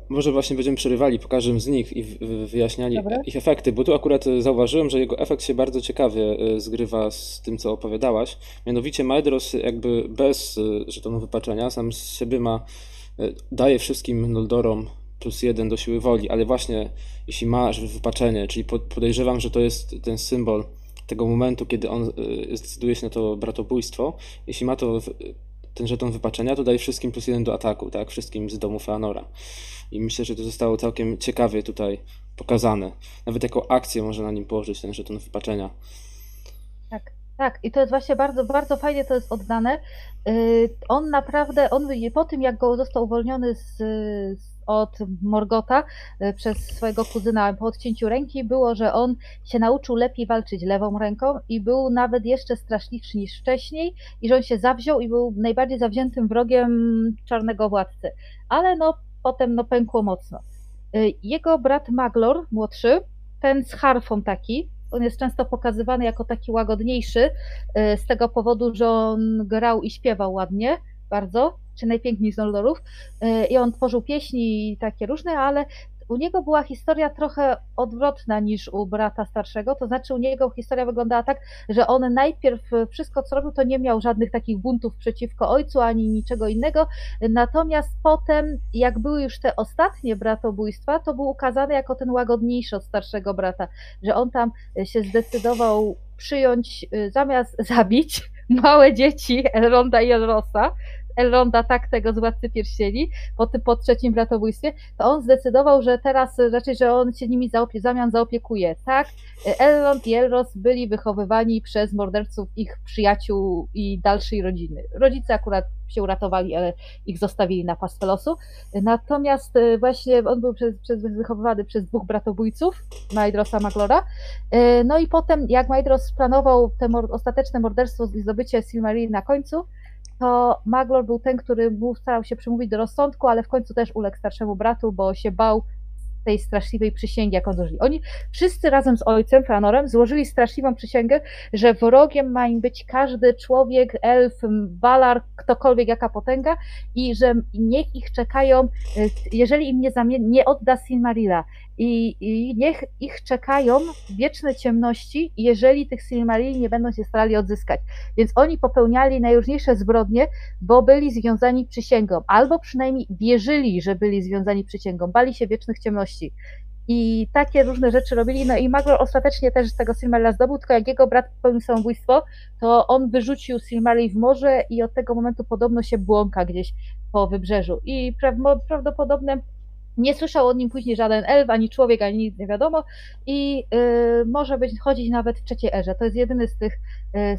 może właśnie będziemy przerywali po każdym z nich i wyjaśniali Dobra. ich efekty, bo tu akurat y, zauważyłem, że jego efekt się bardzo ciekawie zgrywa z tym, co opowiadałaś. Mianowicie Maedros jakby bez żetonu wypaczenia sam z siebie ma, daje wszystkim Noldorom plus jeden do siły woli, ale właśnie jeśli ma wypaczenie, czyli po- podejrzewam, że to jest ten symbol tego momentu, kiedy on zdecyduje się na to bratobójstwo, jeśli ma to ten żeton wypaczenia, to daje wszystkim plus jeden do ataku, tak? Wszystkim z domu Feanora. I myślę, że to zostało całkiem ciekawie tutaj pokazane. Nawet jako akcję można na nim położyć ten żeton wypaczenia. Tak, tak. I to jest właśnie bardzo, bardzo fajnie to jest oddane. Yy, On naprawdę, on po tym jak go został uwolniony z, z, od Morgota yy, przez swojego kuzyna po odcięciu ręki, było, że on się nauczył lepiej walczyć lewą ręką i był nawet jeszcze straszliwszy niż wcześniej i że on się zawziął i był najbardziej zawziętym wrogiem czarnego władcy. Ale no potem no pękło mocno. Yy, Jego brat Maglor, młodszy, ten z harfą taki, on jest często pokazywany jako taki łagodniejszy, y, z tego powodu, że on grał i śpiewał ładnie, bardzo, czy najpiękniej z Noldorów. Y, I on tworzył pieśni takie różne, ale u niego była historia trochę odwrotna niż u brata starszego. To znaczy, u niego historia wyglądała tak, że on najpierw y, wszystko, co robił, to nie miał żadnych takich buntów przeciwko ojcu ani niczego innego. Natomiast potem, jak były już te ostatnie bratobójstwa, to był ukazany jako ten łagodniejszy od starszego brata, że on tam się zdecydował przyjąć, zamiast zabić małe dzieci Elronda i Elrosa, Elronda tak tego z Władcy Pierścieni, po, tym, po trzecim bratobójstwie, to on zdecydował, że teraz raczej, że on się nimi zaopie, zamian zaopiekuje. Tak, Elrond i Elros byli wychowywani przez morderców ich przyjaciół i dalszej rodziny. Rodzice akurat się uratowali, ale ich zostawili na pastwę losu. Natomiast y, właśnie on był przez, przez, wychowywany przez dwóch bratobójców, Maedrosa Maglora. Y, No i potem, jak Maedros planował te mor- ostateczne morderstwo i zdobycie Silmaril na końcu, to Maglor był ten, który mu starał się przemówić do rozsądku, ale w końcu też uległ starszemu bratu, bo się bał tej straszliwej przysięgi, jaką złożyli. Oni wszyscy razem z ojcem, Feanorem, złożyli straszliwą przysięgę, że wrogiem ma im być każdy człowiek, elf, balar, ktokolwiek, jaka potęga i że niech ich czekają, y, jeżeli im nie, zamie- nie odda Silmarilla i, i niech ich czekają wieczne ciemności, jeżeli tych Silmarili nie będą się starali odzyskać. Więc oni popełniali najróżniejsze zbrodnie, bo byli związani przysięgą, albo przynajmniej wierzyli, że byli związani przysięgą, bali się wiecznych ciemności. I takie różne rzeczy robili. No i Maglor ostatecznie też z tego Silmarilla zdobył, tylko jak jego brat popełnił samobójstwo, to on wyrzucił Silmaril w morze i od tego momentu podobno się błąka gdzieś po wybrzeżu. I pra- prawdopodobnie nie słyszał o nim później żaden elf, ani człowiek, ani nic nie wiadomo i y, może być chodzić nawet w trzeciej erze. To jest jedyny z tych y,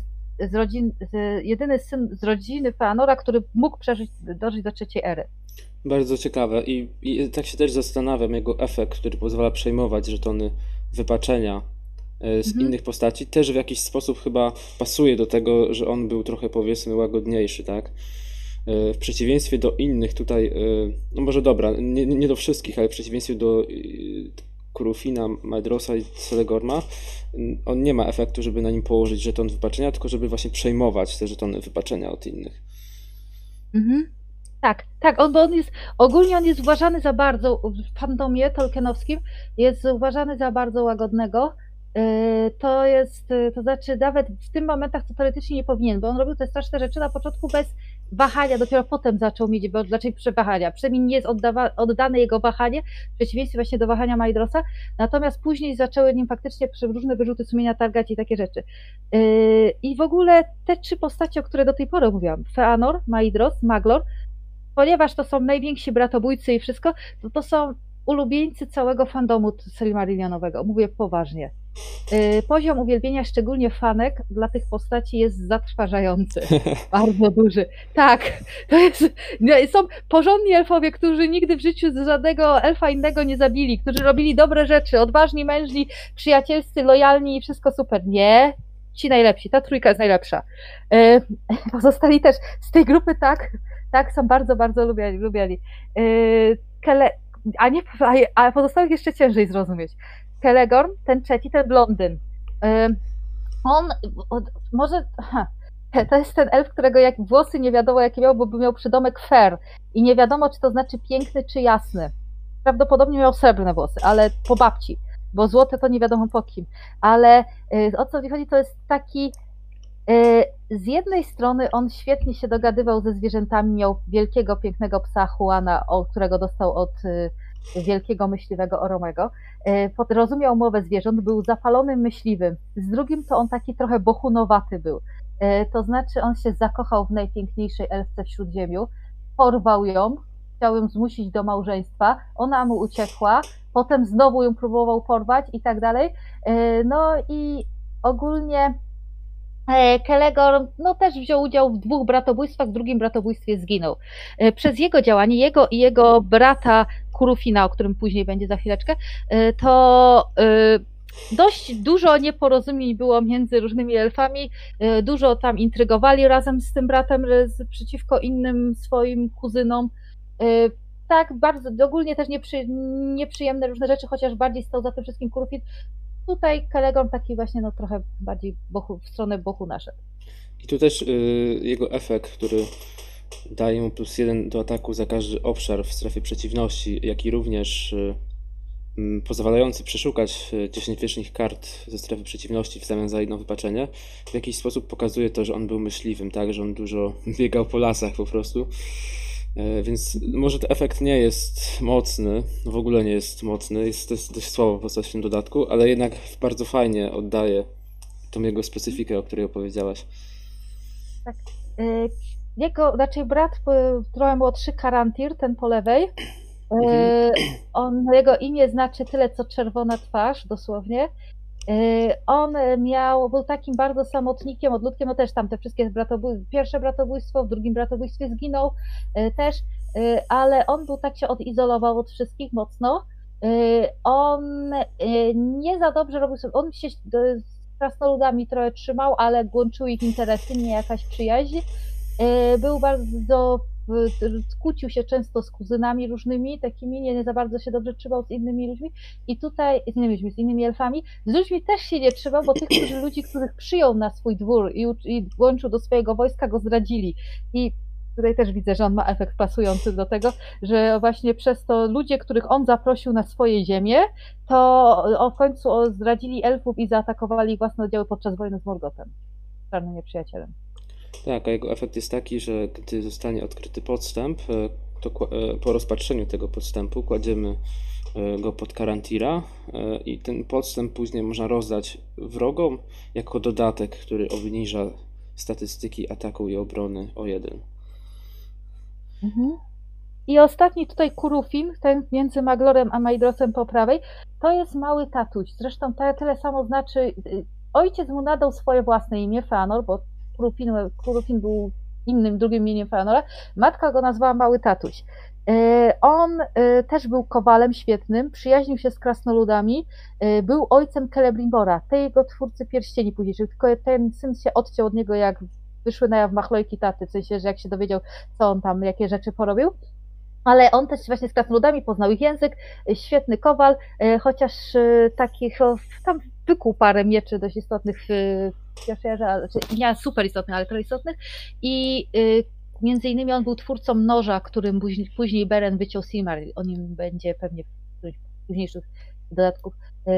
z rodzin, z, jedyny syn z rodziny Feanora, który mógł przeżyć, dożyć do trzeciej ery. Bardzo ciekawe i, i tak się też zastanawiam, jego efekt, który pozwala przejmować żetony wypaczenia e, z Mhm. innych postaci, też w jakiś sposób chyba pasuje do tego, że on był trochę powiedzmy łagodniejszy, tak? E, W przeciwieństwie do innych tutaj, e, no może dobra, nie, nie do wszystkich, ale w przeciwieństwie do e, Kurufina, Maedrosa i Celegorma, n- on nie ma efektu, żeby na nim położyć żeton wypaczenia, tylko żeby właśnie przejmować te żetony wypaczenia od innych. Mhm. Tak, tak, on, bo on jest, ogólnie on jest uważany za bardzo, w fandomie tolkienowskim jest uważany za bardzo łagodnego. To jest, to znaczy nawet w tym momentach to teoretycznie nie powinien, bo on robił te straszne rzeczy na początku bez wahania, dopiero potem zaczął mieć, bo dlaczego przewahania, przynajmniej nie jest oddawa, oddane jego wahanie, w przeciwieństwie właśnie do wahania Majdrosa, natomiast później zaczęły nim faktycznie różne wyrzuty sumienia targać i takie rzeczy. Yy, I w ogóle te trzy postacie, o które do tej pory mówiłam, Feanor, Maidros, Maglor, ponieważ to są najwięksi bratobójcy i wszystko, to to są ulubieńcy całego fandomu Silmarillionowego. Mówię poważnie. Yy, Poziom uwielbienia, szczególnie fanek, dla tych postaci jest zatrważający. (laughs) Bardzo duży. Tak, to jest. Są porządni elfowie, którzy nigdy w życiu żadnego elfa innego nie zabili, którzy robili dobre rzeczy, odważni, mężni, przyjacielscy, lojalni i wszystko super. Nie. ci najlepsi, ta trójka jest najlepsza. E, pozostali też z tej grupy tak, tak są bardzo, bardzo lubiani. lubiani. E, Kele, a, nie, a pozostałych jeszcze ciężej zrozumieć. Kelegorn, ten trzeci, ten blondyn. On może. To jest ten elf, którego jak włosy nie wiadomo jakie miał, bo by miał przydomek fair. I nie wiadomo, czy to znaczy piękny, czy jasny. Prawdopodobnie miał srebrne włosy, ale po babci, bo złote to nie wiadomo po kim. Ale y, o co mi chodzi, to jest taki. y, Z jednej strony on świetnie się dogadywał ze zwierzętami, miał wielkiego, pięknego psa Juana, którego dostał od y, wielkiego myśliwego Oromego. Pod- Rozumiał mowę zwierząt, był zapalonym myśliwym. Z drugim to on taki trochę bohunowaty był. E, To znaczy, on się zakochał w najpiękniejszej elfce w śródziemiu, porwał ją, chciał ją zmusić do małżeństwa, ona mu uciekła, potem znowu ją próbował porwać i tak dalej. E, No i ogólnie e, Kelegor no, też wziął udział w dwóch bratobójstwach, w drugim bratobójstwie zginął. E, Przez jego działanie, jego i jego brata Kurufina, o którym później będzie za chwileczkę, e, to e, dość dużo nieporozumień było między różnymi elfami, E, Dużo tam intrygowali razem z tym bratem e, z, przeciwko innym swoim kuzynom. E, Tak, bardzo, ogólnie też nieprzy, nieprzyjemne różne rzeczy, chociaż bardziej stał za tym wszystkim Kurufit. Tutaj Kelegon taki właśnie no trochę bardziej w stronę bochu naszedł. I tu też y, jego efekt, który daje mu plus jeden do ataku za każdy obszar w strefie przeciwności, jak i również y, pozwalający przeszukać y, 10 wierzchnych kart ze strefy przeciwności w zamian za jedno wypaczenie, w jakiś sposób pokazuje to, że on był myśliwym, tak, że on dużo (laughs) biegał po lasach po prostu. E, Więc może ten efekt nie jest mocny, w ogóle nie jest mocny, jest to jest dość słabo w tym dodatku, ale jednak bardzo fajnie oddaje tą jego specyfikę, o której opowiedziałaś. E, Jego, znaczy brat trochę młodszy, Karantir, ten po lewej, e, on, jego imię znaczy tyle, co czerwona twarz, dosłownie. E, On miał, był takim bardzo samotnikiem, odludkiem, no też tam te wszystkie bratobój, pierwsze bratobójstwo, w drugim bratobójstwie zginął e, też, e, ale on był tak się odizolował od wszystkich mocno. On nie za dobrze robił sobie, on się z krasnoludami trochę trzymał, ale łączyły ich interesy, nie jakaś przyjaźń. Był bardzo, kłócił się często z kuzynami różnymi, takimi, nie, nie za bardzo się dobrze trzymał z innymi ludźmi. I tutaj, z innymi ludźmi, z innymi elfami, z ludźmi też się nie trzymał, bo tych którzy, ludzi, których przyjął na swój dwór i, i włączył do swojego wojska, go zdradzili. I tutaj też widzę, że on ma efekt pasujący do tego, że właśnie przez to ludzie, których on zaprosił na swoje ziemię, to w końcu zdradzili elfów i zaatakowali własne oddziały podczas wojny z Morgotem, czarnym nieprzyjacielem. Tak, a jego efekt jest taki, że gdy zostanie odkryty podstęp, e, to e, po rozpatrzeniu tego podstępu kładziemy e, go pod karantira i ten podstęp później można rozdać wrogom jako dodatek, który obniża statystyki ataku i obrony o jeden. Mhm. I ostatni tutaj Kurufin, ten między Maglorem a Majdrosem po prawej, to jest mały tatuś. Zresztą tyle samo znaczy, y, ojciec mu nadał swoje własne imię, Feanor, bo Kurufin był innym, drugim imieniem Feanora. Matka go nazwała mały tatuś. E, On e, też był kowalem świetnym, przyjaźnił się z krasnoludami, e, był ojcem Celebrimbora, tej jego twórcy pierścieni późniejszych, tylko ten syn się odciął od niego, jak wyszły na jaw machlojki taty, w sensie, że jak się dowiedział, co on tam, jakie rzeczy porobił. Ale on też właśnie z krasnoludami poznał ich język, świetny kowal, chociaż takich, tam wykuł parę mieczy dość istotnych w w pierwszej erze, ale- znaczy nie super istotnych, ale trochę istotnych. I y, między innymi on był twórcą noża, którym później, Beren wyciął Silmaril. O nim będzie pewnie w którymś późniejszych dodatków, y,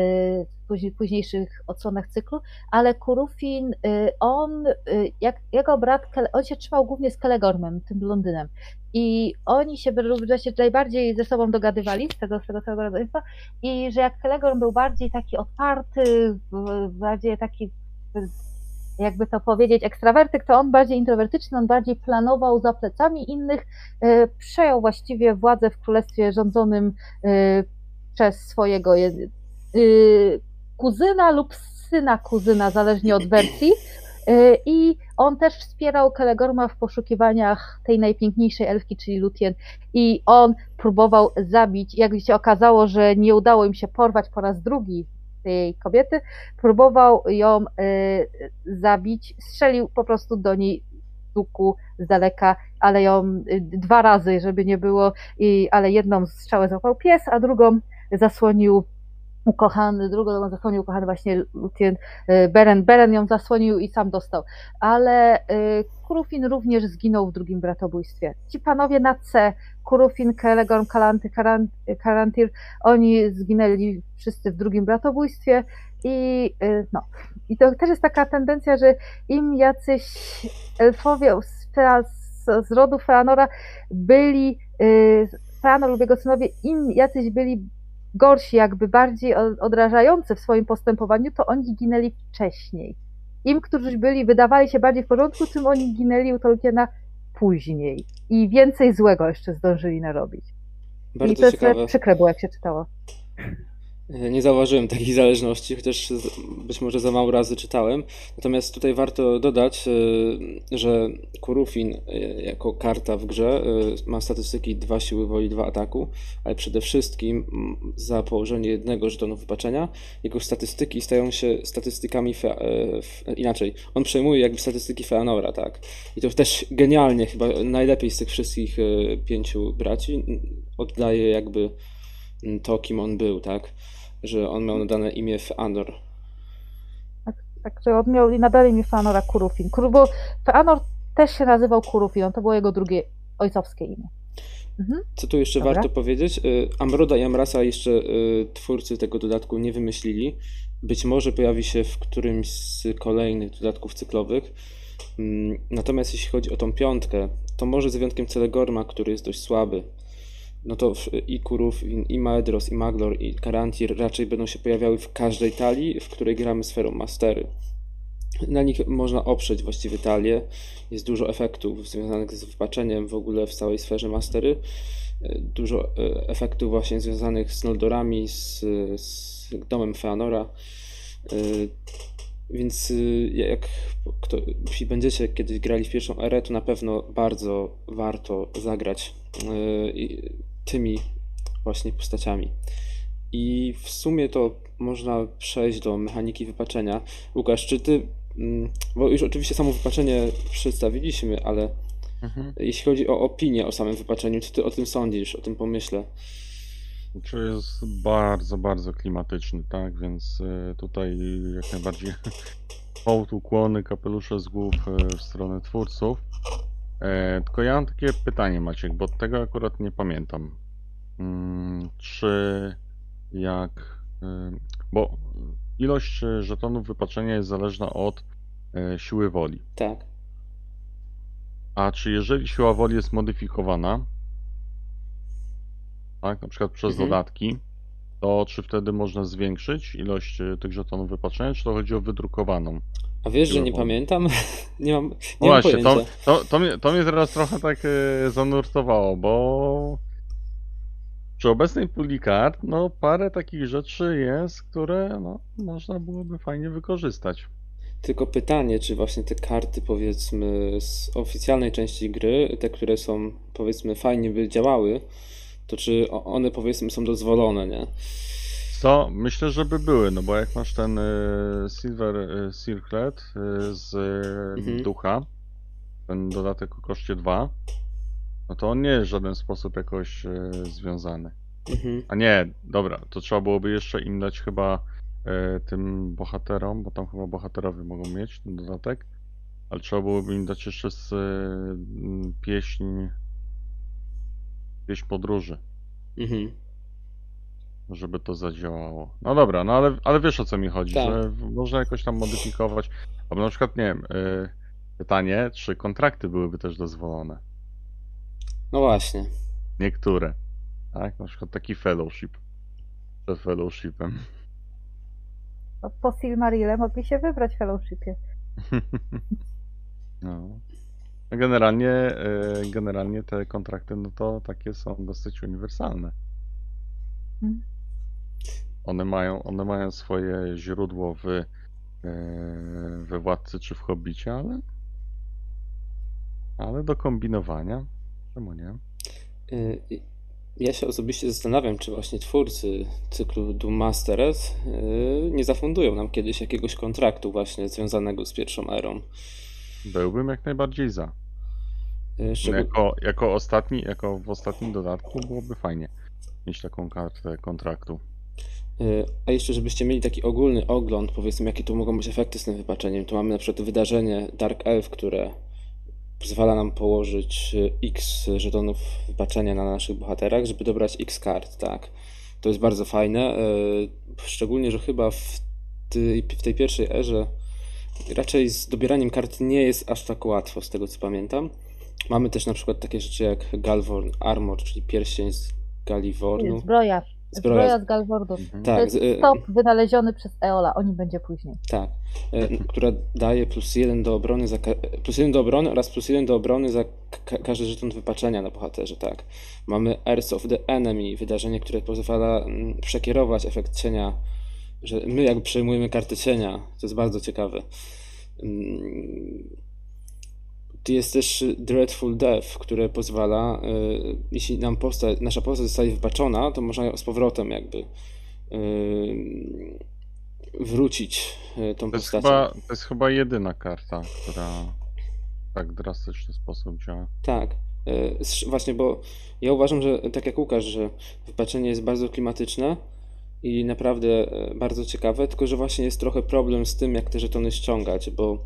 później, późniejszych odsłonach cyklu, ale Kurufin, y, on, y, jak jego brat, on się trzymał głównie z Kelegormem, tym blondynem. I oni się się najbardziej ze sobą dogadywali z tego, z tego całego rodzeństwa i że jak Kelegorm był bardziej taki otwarty, bardziej taki jakby to powiedzieć, ekstrawertyk, to on bardziej introwertyczny, on bardziej planował za plecami innych, e, przejął właściwie władzę w królestwie rządzonym przez swojego je- kuzyna lub syna kuzyna, zależnie od wersji. E, I on też wspierał Kelegorma w poszukiwaniach tej najpiękniejszej elfki, czyli Lutien. I on próbował zabić. Jak się okazało, że nie udało im się porwać po raz drugi tej kobiety, próbował ją y, zabić, strzelił po prostu do niej z łuku z daleka, ale ją y, dwa razy, żeby nie było, i, ale jedną strzałę złapał pies, a drugą zasłonił ukochany, drugą zasłonił ukochany właśnie Lutien y, Beren. Beren ją zasłonił i sam dostał. Ale y, Kurufin również zginął w drugim bratobójstwie. Ci panowie na C, Kurufin, Kelegorm, Kalanty, Karan- Karantir, oni zginęli wszyscy w drugim bratobójstwie i y, no. I to też jest taka tendencja, że im jacyś elfowie z, z, rodu Feanora byli, Feanor lub jego synowie, im jacyś byli gorsi, jakby bardziej odrażający w swoim postępowaniu, to oni ginęli wcześniej. Im, którzy byli, wydawali się bardziej w porządku, tym oni ginęli u Tolkiena później. I więcej złego jeszcze zdążyli narobić. I Bardzo to jest ciekawe. przykre było, jak się czytało. E, Nie zauważyłem takiej (laughs) zależności, chociaż być może za mało razy czytałem. Natomiast tutaj warto dodać, e, że Kurufin e, jako karta w grze ma statystyki 2 siły woli, 2 ataku, ale przede wszystkim za położenie jednego żetonu wypaczenia jego statystyki stają się statystykami fe, inaczej. On przejmuje jakby statystyki Feanora, tak. I to też genialnie, chyba najlepiej z tych wszystkich pięciu braci oddaje jakby to, kim on był, tak? Że on miał nadane imię Feanor. Także on miał i nadali mi Feanora Kurufin. Kur, bo Feanor też się nazywał Kurufin, to było jego drugie ojcowskie imię. Mhm. Co tu jeszcze Dobra. warto powiedzieć? Y, Amroda i Amrasa jeszcze y, twórcy tego dodatku nie wymyślili. Być może pojawi się w którymś z kolejnych dodatków cyklowych. Mm, Natomiast jeśli chodzi o tą piątkę, to może z wyjątkiem Celegorma, który jest dość słaby, no to i Kurów, i Maedros, i Maglor, i Karantir raczej będą się pojawiały w każdej talii, w której gramy sferą Mastery. Na nich można oprzeć właściwie talię. Jest dużo efektów związanych z wypaczeniem w ogóle w całej sferze Mastery. E, Dużo e, efektów właśnie związanych z Noldorami, z, z domem Feanora. E, Więc jak kto, jeśli będziecie kiedyś grali w pierwszą erę, to na pewno bardzo warto zagrać tymi właśnie postaciami. I w sumie to można przejść do mechaniki wypaczenia. Łukasz, czy ty, mm, bo już oczywiście samo wypaczenie przedstawiliśmy, ale Mhm. jeśli chodzi o opinię o samym wypaczeniu, co ty o tym sądzisz, o tym pomyśle? Czy jest bardzo, bardzo klimatyczny, tak? Więc e, tutaj jak najbardziej (laughs) hołd, ukłony, kapelusze z głów e, w stronę twórców. E, Tylko ja mam takie pytanie, Maciek, bo tego akurat nie pamiętam. Mm, Czy jak. e, Bo ilość e, żetonów wypaczenia jest zależna od e, siły woli. Tak. A czy jeżeli siła woli jest modyfikowana, tak, na przykład przez Mhm. dodatki, to czy wtedy można zwiększyć ilość e, tych żetonów wypaczenia, czy to chodzi o wydrukowaną? A wiesz, że nie pamiętam? (laughs) Nie mam, No nie mam właśnie, to, pojęcia. to, to, mnie, to mnie teraz trochę tak e, zanurtowało, bo przy obecnej puli kart, no parę takich rzeczy jest, które no, można byłoby fajnie wykorzystać. Tylko pytanie, czy właśnie te karty, powiedzmy, z oficjalnej części gry, te, które są, powiedzmy, fajnie by działały, to czy one, powiedzmy, są dozwolone, nie? Co? Myślę, że by były, no bo jak masz ten e, Silver e, Circlet e, z Mhm. ducha, ten dodatek o koszcie 2, no to on nie jest w żaden sposób jakoś związany. Mhm. A nie, dobra, to trzeba byłoby jeszcze im dać chyba tym bohaterom, bo tam chyba bohaterowie mogą mieć ten dodatek, ale trzeba byłoby im dać jeszcze z, pieśń, pieśń podróży. Mhm. Żeby to zadziałało. No dobra, no ale, ale wiesz o co mi chodzi, Tak. że można jakoś tam modyfikować. Albo na przykład, nie wiem, y, pytanie, czy kontrakty byłyby też dozwolone? No właśnie. Niektóre. Tak, na przykład taki fellowship. Przed fellowshipem. No, po Silmarile mogli się wybrać w Fellowshipie. (laughs) No. No Generalnie, y, generalnie te kontrakty, no to takie są dosyć uniwersalne. Mm. One mają, one mają swoje źródło w, y, we Władcy czy w Hobbicie, ale, ale do kombinowania, czemu nie? Y, Ja się osobiście zastanawiam, czy właśnie twórcy cyklu Doom Mastered yy, nie zafundują nam kiedyś jakiegoś kontraktu właśnie związanego z pierwszą erą. Byłbym jak najbardziej za. Yy, szczegół- Jako, jako ostatni, jako w ostatnim dodatku byłoby fajnie mieć taką kartę kontraktu. Yy, A jeszcze, żebyście mieli taki ogólny ogląd, powiedzmy, jakie tu mogą być efekty z tym wypaczeniem, to mamy na przykład wydarzenie Dark Elf, które pozwala nam położyć yy, x żetonów wypaczenia na naszych bohaterach, żeby dobrać x kart, tak. To jest bardzo fajne, yy, szczególnie, że chyba w tej, w tej pierwszej erze raczej z dobieraniem kart nie jest aż tak łatwo, z tego co pamiętam. Mamy też na przykład takie rzeczy jak Galvorn Armor, czyli pierścień z Galivornu. Zbroja. Zbroja z- Galvordu. Mhm. To Tak, jest z- y, stop wynaleziony przez Eola, o nim będzie później. Tak, e, która daje plus jeden do obrony za plus jeden do obrony oraz plus jeden do obrony za ka- każdy żeton wypaczenia na bohaterze, tak. Mamy Earth of the Enemy, wydarzenie, które pozwala mm, przekierować efekt cienia, że my jakby przejmujemy kartę cienia, to jest bardzo ciekawe. Jest też Dreadful Death, które pozwala, e, jeśli nam postać, nasza postać zostaje wypaczona, to można ją z powrotem jakby e, wrócić e, tą To postacią. chyba, to jest chyba jedyna karta, która w tak drastyczny sposób działa. Tak, właśnie, bo ja uważam, że tak jak Łukasz, że wypaczenie jest bardzo klimatyczne i naprawdę bardzo ciekawe, tylko że właśnie jest trochę problem z tym, jak te żetony ściągać, bo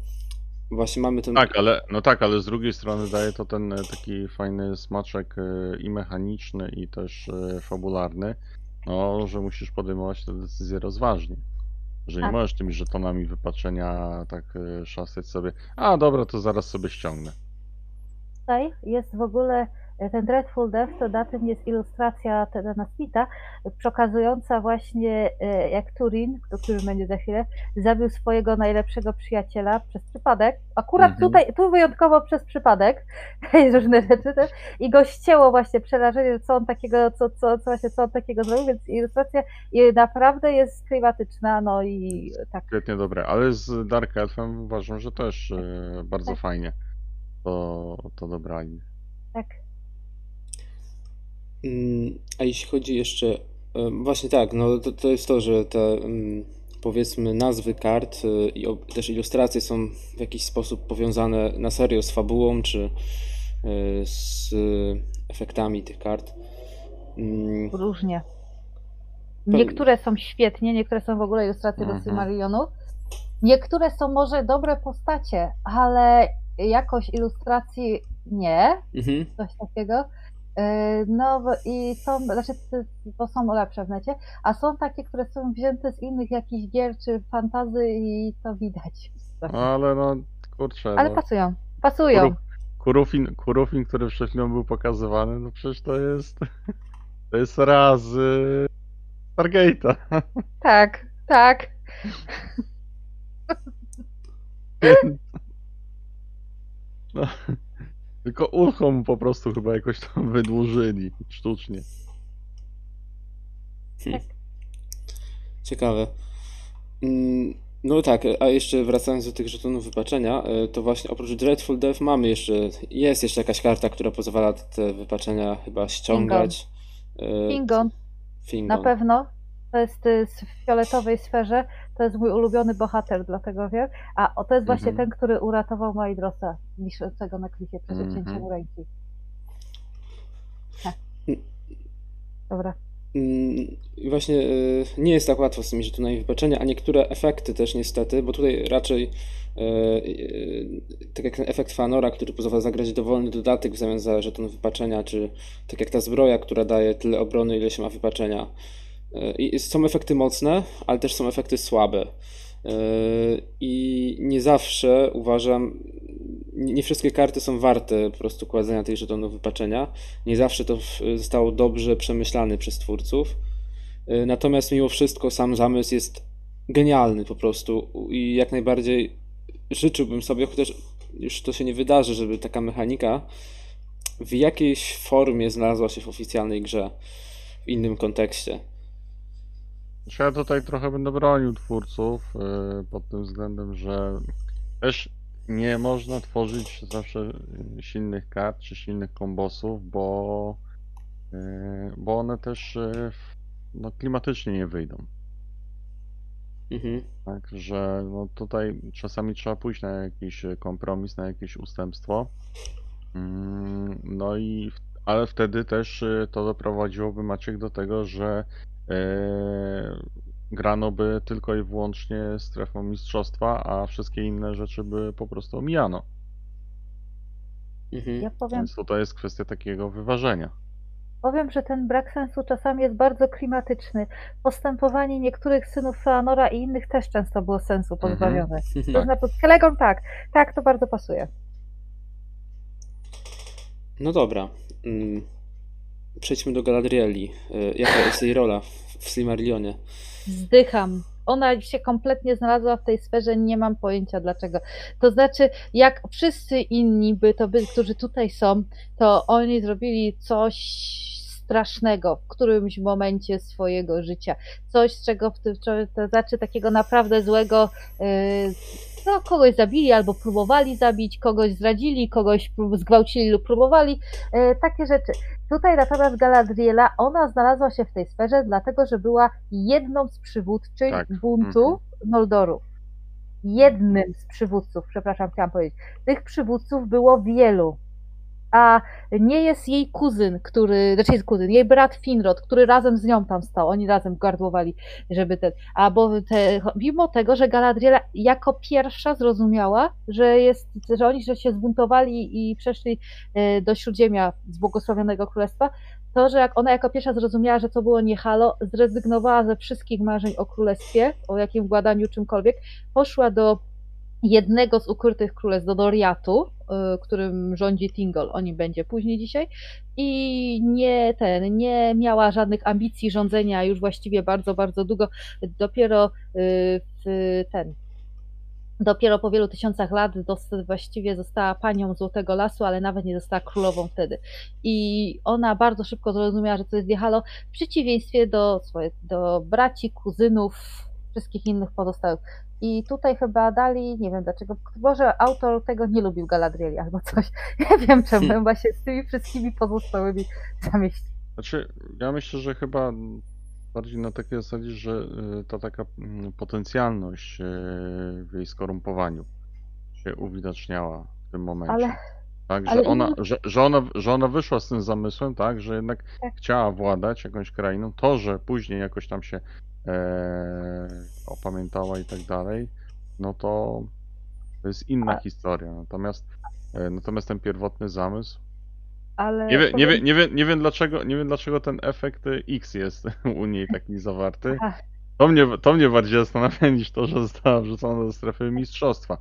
właśnie mamy ten... Tak, ale no tak, ale z drugiej strony daje to ten e, taki fajny smaczek e, i mechaniczny, i też e, fabularny, no, że musisz podejmować te decyzje rozważnie. Że nie Tak. możesz tymi żetonami wypaczenia tak szastać sobie. A dobra, to zaraz sobie ściągnę. Tutaj jest w ogóle ten Dreadful Death, to na tym jest ilustracja Tedana Smitha, pokazująca właśnie e, jak Turin, o którym będzie za chwilę, zabił swojego najlepszego przyjaciela przez przypadek. Akurat Mhm. tutaj, tu wyjątkowo przez przypadek, (laughs) jest różne rzeczy też, i go ścięło właśnie przerażenie, co on takiego, co, co, co właśnie, co on takiego zrobił, więc ilustracja naprawdę jest klimatyczna, no i tak. Świetnie dobre, ale z Dark Elfem uważam, że też e, bardzo Tak. fajnie to, to dobrali. Tak. Mm, A jeśli chodzi jeszcze, właśnie tak, no to, to jest to, że te powiedzmy nazwy kart e, i też ilustracje są w jakiś sposób powiązane na serio z fabułą czy e, z efektami tych kart. Mm, różnie. Niektóre są świetnie, niektóre są w ogóle ilustracje do Mhm. Silmarillionu. Niektóre są może dobre postacie, ale jakość ilustracji nie, mhm. coś takiego. Yy, No bo i są, znaczy to- to są lepsze w necie, a są takie, które są wzięte z innych jakichś gier czy fantazy i to widać. Ale no, kurczę, Ale no, pasują, pasują. Kurufin, Kurufin, który przed chwilą był pokazywany, no przecież to jest, to jest raz z Stargate'a. (laughs) Tak, tak. (laughs) No, tylko ucho po prostu chyba jakoś tam (laughs) wydłużyli sztucznie. Ciekawe. Mm, No tak, a jeszcze wracając do tych żetonów wypaczenia, e, to właśnie oprócz Dreadful Death mamy jeszcze, jest jeszcze jakaś karta, która pozwala te wypaczenia chyba ściągać. E, Pingon Fingon. Na pewno. To jest w fioletowej sferze. To jest mój ulubiony bohater, dlatego wiem. A to jest właśnie Mhm. ten, który uratował Maidrosa, wiszącego na klifie przed Mhm. odcięciem mu ręki. Ha. Dobra. Mm, I właśnie y, nie jest tak łatwo z tymi żetonami wypaczenia, a niektóre efekty też niestety, bo tutaj raczej y, y, tak jak ten efekt Fanora, który pozwala zagrać dowolny dodatek w zamian za żeton wypaczenia, czy tak jak ta zbroja, która daje tyle obrony, ile się ma wypaczenia. I są efekty mocne, ale też są efekty słabe. Y, I nie zawsze uważam, nie wszystkie karty są warte po prostu kładzenia tych żetonów wypaczenia. Nie zawsze to zostało dobrze przemyślane przez twórców. Y, Natomiast mimo wszystko sam zamysł jest genialny po prostu i jak najbardziej życzyłbym sobie, chociaż już to się nie wydarzy, żeby taka mechanika w jakiejś formie znalazła się w oficjalnej grze, w innym kontekście. Znaczy ja tutaj trochę będę bronił twórców yy, pod tym względem, że też nie można tworzyć zawsze silnych kart czy silnych kombosów, bo e, bo one też w- no, klimatycznie nie wyjdą. Mhm. Tak, że no tutaj czasami trzeba pójść na jakiś kompromis, na jakieś ustępstwo. Mm, No i ale wtedy też to doprowadziłoby Maciek do tego, że grano by tylko i wyłącznie strefą mistrzostwa, a wszystkie inne rzeczy by po prostu omijano. Mhm. Ja powiem, Więc tutaj jest kwestia takiego wyważenia. powiem, że ten brak sensu czasami jest bardzo klimatyczny. Postępowanie niektórych synów Feanora i innych też często było sensu pozbawione. To Mhm. na przykład Kelegon tak, tak, to bardzo pasuje. No dobra. Przejdźmy do Galadrieli. Y, Jaka jest jej rola w- w Silmarillionie? Zdycham. Ona się kompletnie znalazła w tej sferze, nie mam pojęcia dlaczego. To znaczy, jak wszyscy inni by to by, którzy tutaj są, to oni zrobili coś strasznego w którymś momencie swojego życia. Coś, z czego w tym, to znaczy takiego naprawdę złego, yy, no, kogoś zabili albo próbowali zabić, kogoś zdradzili, kogoś zgwałcili lub próbowali, yy, takie rzeczy. Tutaj natomiast Galadriela, ona znalazła się w tej sferze, dlatego że była jedną z przywódczyń Tak. buntu Mhm. Noldorów. Jednym z przywódców, przepraszam, chciałam powiedzieć. Tych przywódców było wielu. A nie jest jej kuzyn, który, znaczy jest kuzyn, jej brat Finrod, który razem z nią tam stał. Oni razem gardłowali, żeby ten. A bo te, mimo tego, że Galadriela jako pierwsza zrozumiała, że jest, że oni że się zbuntowali i przeszli e, do śródziemia z błogosławionego królestwa, to, że jak ona jako pierwsza zrozumiała, że to było nie halo, zrezygnowała ze wszystkich marzeń o królestwie, o jakim władaniu czymkolwiek, poszła do jednego z ukrytych królestw, do Doriatu, y, którym rządzi Tingol, o nim będzie później dzisiaj, i nie ten, nie miała żadnych ambicji rządzenia już właściwie bardzo, bardzo długo, dopiero y, w ten, dopiero po wielu tysiącach lat dos- właściwie została panią Złotego Lasu, ale nawet nie została królową wtedy. I ona bardzo szybko zrozumiała, że to jest Diehalo, w przeciwieństwie do, do braci, kuzynów, wszystkich innych pozostałych. I tutaj chyba dali, nie wiem dlaczego, może autor tego nie lubił Galadrieli albo coś. (laughs) Nie wiem czemu, Hmm. chyba się z tymi wszystkimi pozostałymi zamieścił. Znaczy, ja myślę, że chyba bardziej na takiej zasadzie, że y, ta taka mm, potencjalność y, w jej skorumpowaniu się uwidaczniała w tym momencie. Ale Tak, że ona, inny- że, że, ona, że ona wyszła z tym zamysłem, tak, że jednak Tak. chciała władać jakąś krainą. To, że później jakoś tam się e, opamiętała i tak dalej, no to to jest inna A- historia. Natomiast, e, natomiast ten pierwotny zamysł. ale Nie wiem, nie, powiem- wiem, nie, wiem, nie, wiem dlaczego, nie wiem dlaczego ten efekt e, X jest (laughs) u niej taki zawarty. To mnie, to mnie bardziej zastanawia niż to, że została wrzucona do strefy mistrzostwa.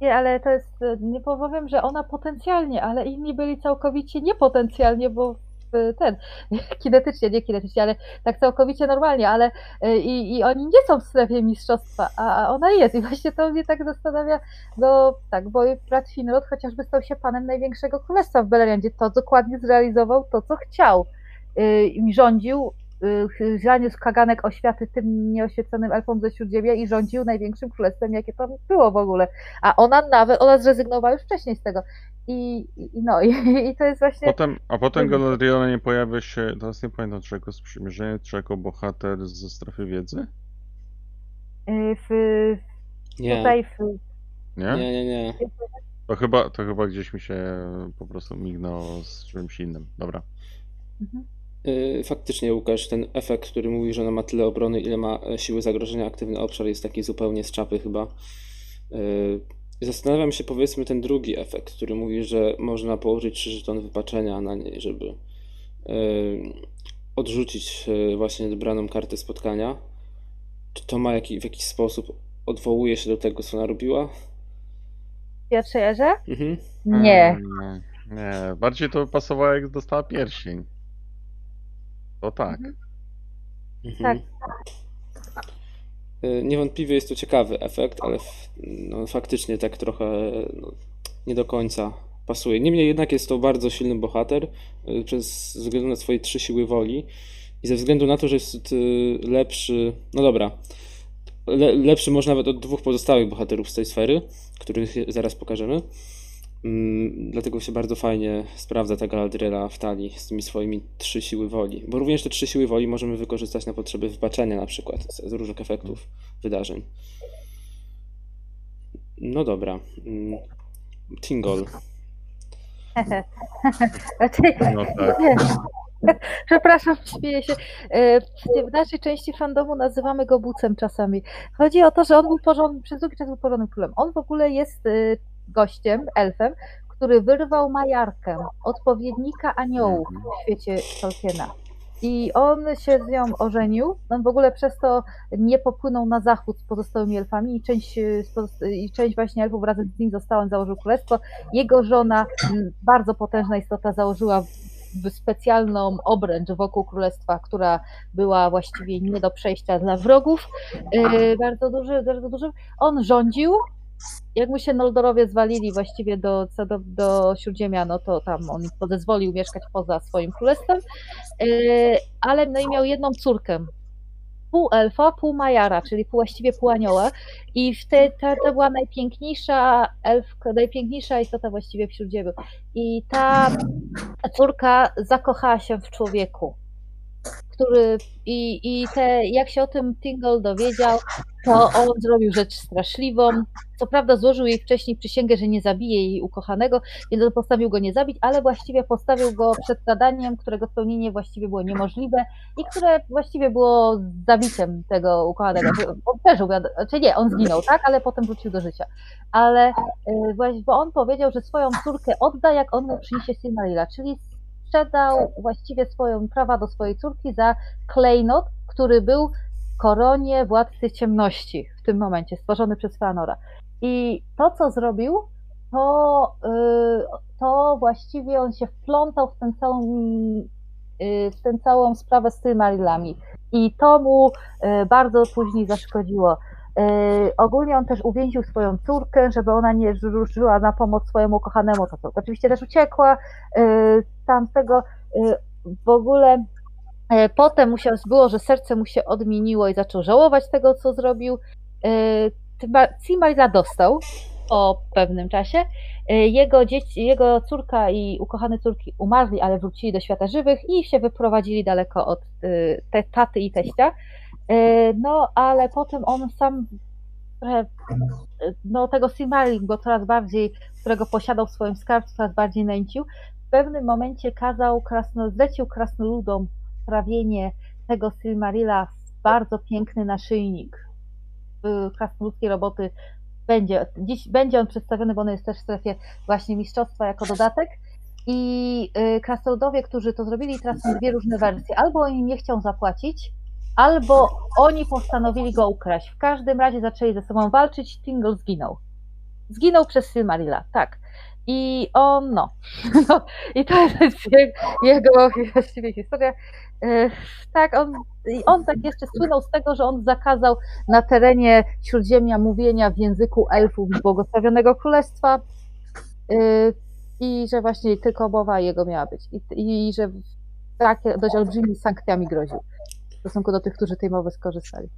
Nie, ale to jest, e, nie powiem, że ona potencjalnie, ale inni byli całkowicie niepotencjalnie, bo ten, (laughs) kinetycznie, nie kinetycznie, ale tak całkowicie normalnie, ale e, i, i oni nie są w strefie mistrzostwa, a ona jest i właśnie to mnie tak zastanawia, bo tak, bo brat Finrod chociażby stał się panem największego królestwa w Beleriandzie, to dokładnie zrealizował to, co chciał Y, i rządził, y, zaniósł kaganek oświaty tym nieoświeconym elfom ze Śródziemia i rządził największym królestwem, jakie tam było w ogóle. A ona nawet, ona zrezygnowała już wcześniej z tego. I, i no, (laughs) i, i to jest właśnie. Potem, a potem Lubię. Galadriela nie pojawia się, teraz nie pamiętam czy jako sprzymierzenie, czy jako bohater ze strefy wiedzy? y, w, Nie, tutaj w, Nie? nie, nie, nie. To chyba, to chyba gdzieś mi się po prostu mignął z czymś innym. Dobra. mhm. Y, Faktycznie, Łukasz, ten efekt, który mówi, że ona ma tyle obrony, ile ma e, siły zagrożenia, aktywny obszar, jest taki zupełnie z czapy chyba. Zastanawiam się, powiedzmy, ten drugi efekt, który mówi, że można położyć trzy żetony wypaczenia na niej, żeby y, odrzucić y, właśnie wybraną kartę spotkania. Czy to ma jaki, w jakiś sposób odwołuje się do tego, co ona robiła? w pierwszej erze? Mhm. Nie. Mm, Nie, bardziej to pasowało jak dostała pierścień. To tak. Mhm. Mhm. Y, Niewątpliwie jest to ciekawy efekt, ale no, faktycznie tak trochę no, nie do końca pasuje. Niemniej jednak jest to bardzo silny bohater y, przez ze względu na swoje trzy siły woli i ze względu na to, że jest y, lepszy, no dobra, le, lepszy może nawet od dwóch pozostałych bohaterów z tej sfery, których zaraz pokażemy. Mm, Dlatego się bardzo fajnie sprawdza ta Galadriela w talii z tymi swoimi trzy siły woli. Bo również te trzy siły woli możemy wykorzystać na potrzeby wybaczenia na przykład z, z różnych efektów wydarzeń. No dobra. Mm, Tingol. Znaczy, No tak. (laughs) Przepraszam, śmieję się. E, W naszej części fandomu nazywamy go bucem czasami. Chodzi o to, że on był porządny, przez długi czas był porządnym królem. On w ogóle jest e, gościem, elfem, który wyrwał Majarkę, odpowiednika aniołów w świecie Tolkiena. I on się z nią ożenił. On w ogóle przez to nie popłynął na zachód z pozostałymi elfami i część, z pozosta- i część właśnie elfów razem z nim została, on założył królestwo. Jego żona, bardzo potężna istota, założyła specjalną obręcz wokół królestwa, która była właściwie nie do przejścia dla wrogów. E, bardzo duży, bardzo duży. On rządził. Jak mu się Noldorowie zwalili właściwie do, do, do Śródziemia, no to tam on pozwolił mieszkać poza swoim królestwem. E, ale no i miał jedną córkę. Pół elfa, pół majara, czyli pół, właściwie pół anioła. I te, ta, to była najpiękniejsza elfka, najpiękniejsza istota właściwie w Śródziemiu. I ta córka zakochała się w człowieku, który i, i te, jak się o tym Tingle dowiedział, to on zrobił rzecz straszliwą. Co prawda złożył jej wcześniej przysięgę, że nie zabije jej ukochanego, więc on postawił go nie zabić, ale właściwie postawił go przed zadaniem, którego spełnienie właściwie było niemożliwe i które właściwie było zabiciem tego ukochanego. On przeżył, wiad- czy nie, on zginął, tak, ale potem wrócił do życia. Ale y, właśnie, bo on powiedział, że swoją córkę odda, jak on mu przyniesie Silmarilla, czyli sprzedał właściwie swoją prawa do swojej córki za klejnot, który był w koronie władcy ciemności w tym momencie, stworzony przez Feanora. I to, co zrobił, to, y, to właściwie on się wplątał w tę całą, y, w tę całą sprawę z Silmarillami. I to mu y, bardzo później zaszkodziło. Y, Ogólnie on też uwięził swoją córkę, żeby ona nie ruszyła na pomoc swojemu kochanemu. To, to oczywiście też uciekła. Y, Tamtego y, w ogóle potem musiał, było, że serce mu się odmieniło i zaczął żałować tego, co zrobił. Cimarilla dostał po pewnym czasie. Jego, dzieci, jego córka i ukochane córki umarli, ale wrócili do świata żywych i się wyprowadzili daleko od te, taty i teścia. Y, No, ale potem on sam y, no, tego Silmarillion go coraz bardziej, którego posiadał w swoim skarbcu, coraz bardziej nęcił. W pewnym momencie kazał, krasno, zlecił krasnoludom sprawienie tego Silmarilla w bardzo piękny naszyjnik krasnoludzkiej roboty. Będzie, dziś będzie on przedstawiony, bo on jest też w strefie właśnie mistrzostwa jako dodatek. I y, krasnoludowie, którzy to zrobili, teraz są dwie różne wersje. Albo oni nie chcą zapłacić, albo oni postanowili go ukraść. W każdym razie zaczęli ze sobą walczyć, Tingle zginął. Zginął przez Silmarilla, tak. I on, no. (laughs) no I to jest je- jego właściwie historia. Tak, on, on tak jeszcze słynął z tego, że on zakazał na terenie Śródziemia mówienia w języku elfów błogosławionego królestwa i że właśnie tylko mowa jego miała być. I, i że tak dość olbrzymi sankcjami groził stosunku do tych, którzy tej mowy skorzystali.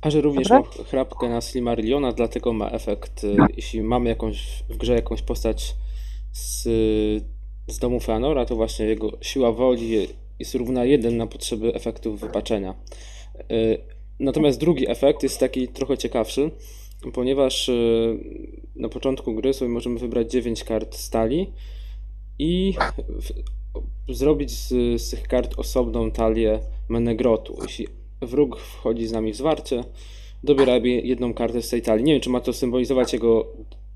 A że również Dobra. ma chrapkę na Silmarilliona, dlatego ma efekt, y, jeśli mamy jakąś w grze jakąś postać z, z domu Feanora, to właśnie jego siła woli jest równa 1 na potrzeby efektów wypaczenia. Y, Natomiast drugi efekt jest taki trochę ciekawszy, ponieważ y, na początku gry sobie możemy wybrać 9 kart stali i zrobić z, z tych kart osobną talię Menegrotu. Jeśli wróg wchodzi z nami w zwarcie, dobieramy jedną kartę z tej talii. Nie wiem, czy ma to symbolizować jego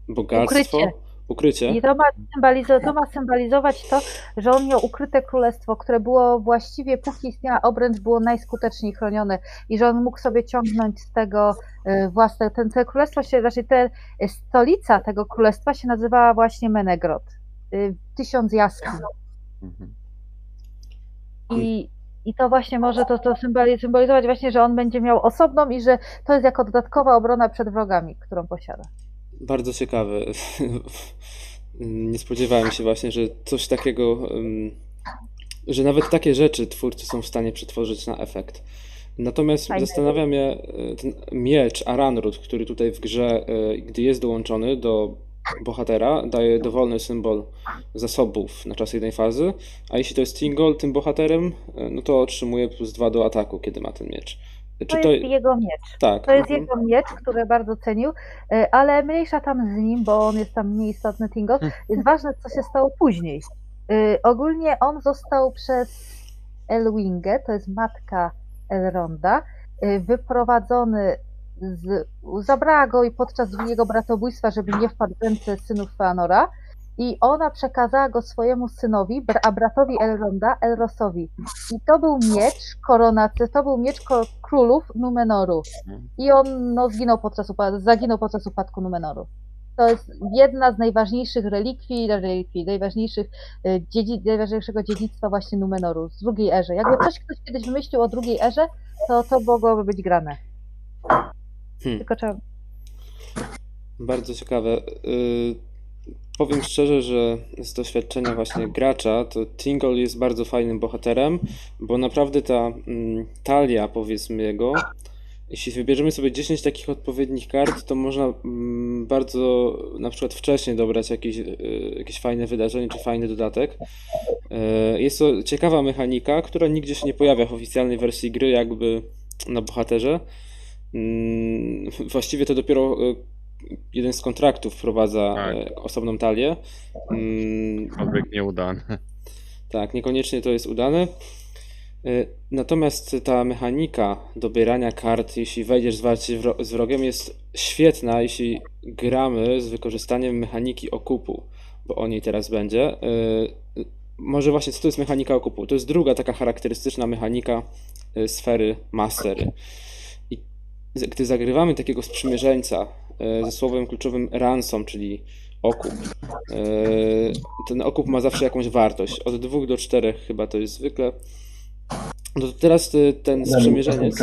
bogactwo. Ukrycie. Ukrycie. I to ma, symbolizo- to ma symbolizować to, że on miał ukryte królestwo, które było właściwie, póki istniała obręcz, było najskuteczniej chronione i że on mógł sobie ciągnąć z tego e, własne, ten, te królestwo się, znaczy te, e, stolica tego królestwa się nazywała właśnie Menegrot, y, tysiąc jaskiń. Mhm. I, I to właśnie może to, to symboli- symbolizować właśnie, że on będzie miał osobną i że to jest jako dodatkowa obrona przed wrogami, którą posiada. Bardzo ciekawe. (laughs) Nie spodziewałem się właśnie, że coś takiego, że nawet takie rzeczy twórcy są w stanie przetworzyć na efekt. Natomiast Fajne. zastanawia mnie y, ten miecz Aranrod, który tutaj w grze, y, gdy jest dołączony do bohatera daje dowolny symbol zasobów na czas jednej fazy, a jeśli to jest Tingle tym bohaterem, e, no to otrzymuje plus 2 do ataku, kiedy ma ten miecz. To jest jego miecz. Tak. To jest mhm. jego miecz, który bardzo cenił, e, ale mniejsza tam z nim, bo on jest tam mniej istotny Tingle. (laughs) Jest ważne, co się stało później. E, Ogólnie on został przez Elwingę, to jest matka Elronda, e, wyprowadzony z, zabrała go i podczas jego bratobójstwa, żeby nie wpadł w ręce synów Feanora i ona przekazała go swojemu synowi, a bratowi Elronda, Elrosowi. I to był miecz koronacy, to był miecz królów Numenoru. I on no, zginął podczas zaginął podczas upadku Numenoru. To jest jedna z najważniejszych relikwii, relikwii najważniejszych, e, najważniejszego dziedzictwa właśnie Numenoru z drugiej erze. Jakby coś ktoś kiedyś wymyślił o drugiej erze, to to mogłoby być grane. Hmm. Tylko trzeba Bardzo ciekawe. Y, Powiem szczerze, że z doświadczenia właśnie gracza, to Tingle jest bardzo fajnym bohaterem, bo naprawdę ta mm, talia, powiedzmy jego, jeśli wybierzemy sobie 10 takich odpowiednich kart, to można mm, bardzo na przykład wcześniej dobrać jakieś, y, jakieś fajne wydarzenie czy fajny dodatek. Y, Jest to ciekawa mechanika, która nigdzie się nie pojawia w oficjalnej wersji gry, jakby na bohaterze. Mm, Właściwie to dopiero y, jeden z kontraktów wprowadza Tak. e, osobną talię. Mm, Aczkolwiek nieudany. tak, niekoniecznie to jest udane. E, Natomiast ta mechanika dobierania kart, jeśli wejdziesz zwarcie z wrogiem, jest świetna, jeśli gramy z wykorzystaniem mechaniki okupu, bo o niej teraz będzie. E, Może właśnie, co to jest mechanika okupu? To jest druga taka charakterystyczna mechanika e, sfery Mastery. Gdy zagrywamy takiego sprzymierzeńca e, ze słowem kluczowym ransom, czyli okup, e, ten okup ma zawsze jakąś wartość. Od 2 do 4 chyba to jest zwykle. No to teraz e, ten sprzymierzeniec,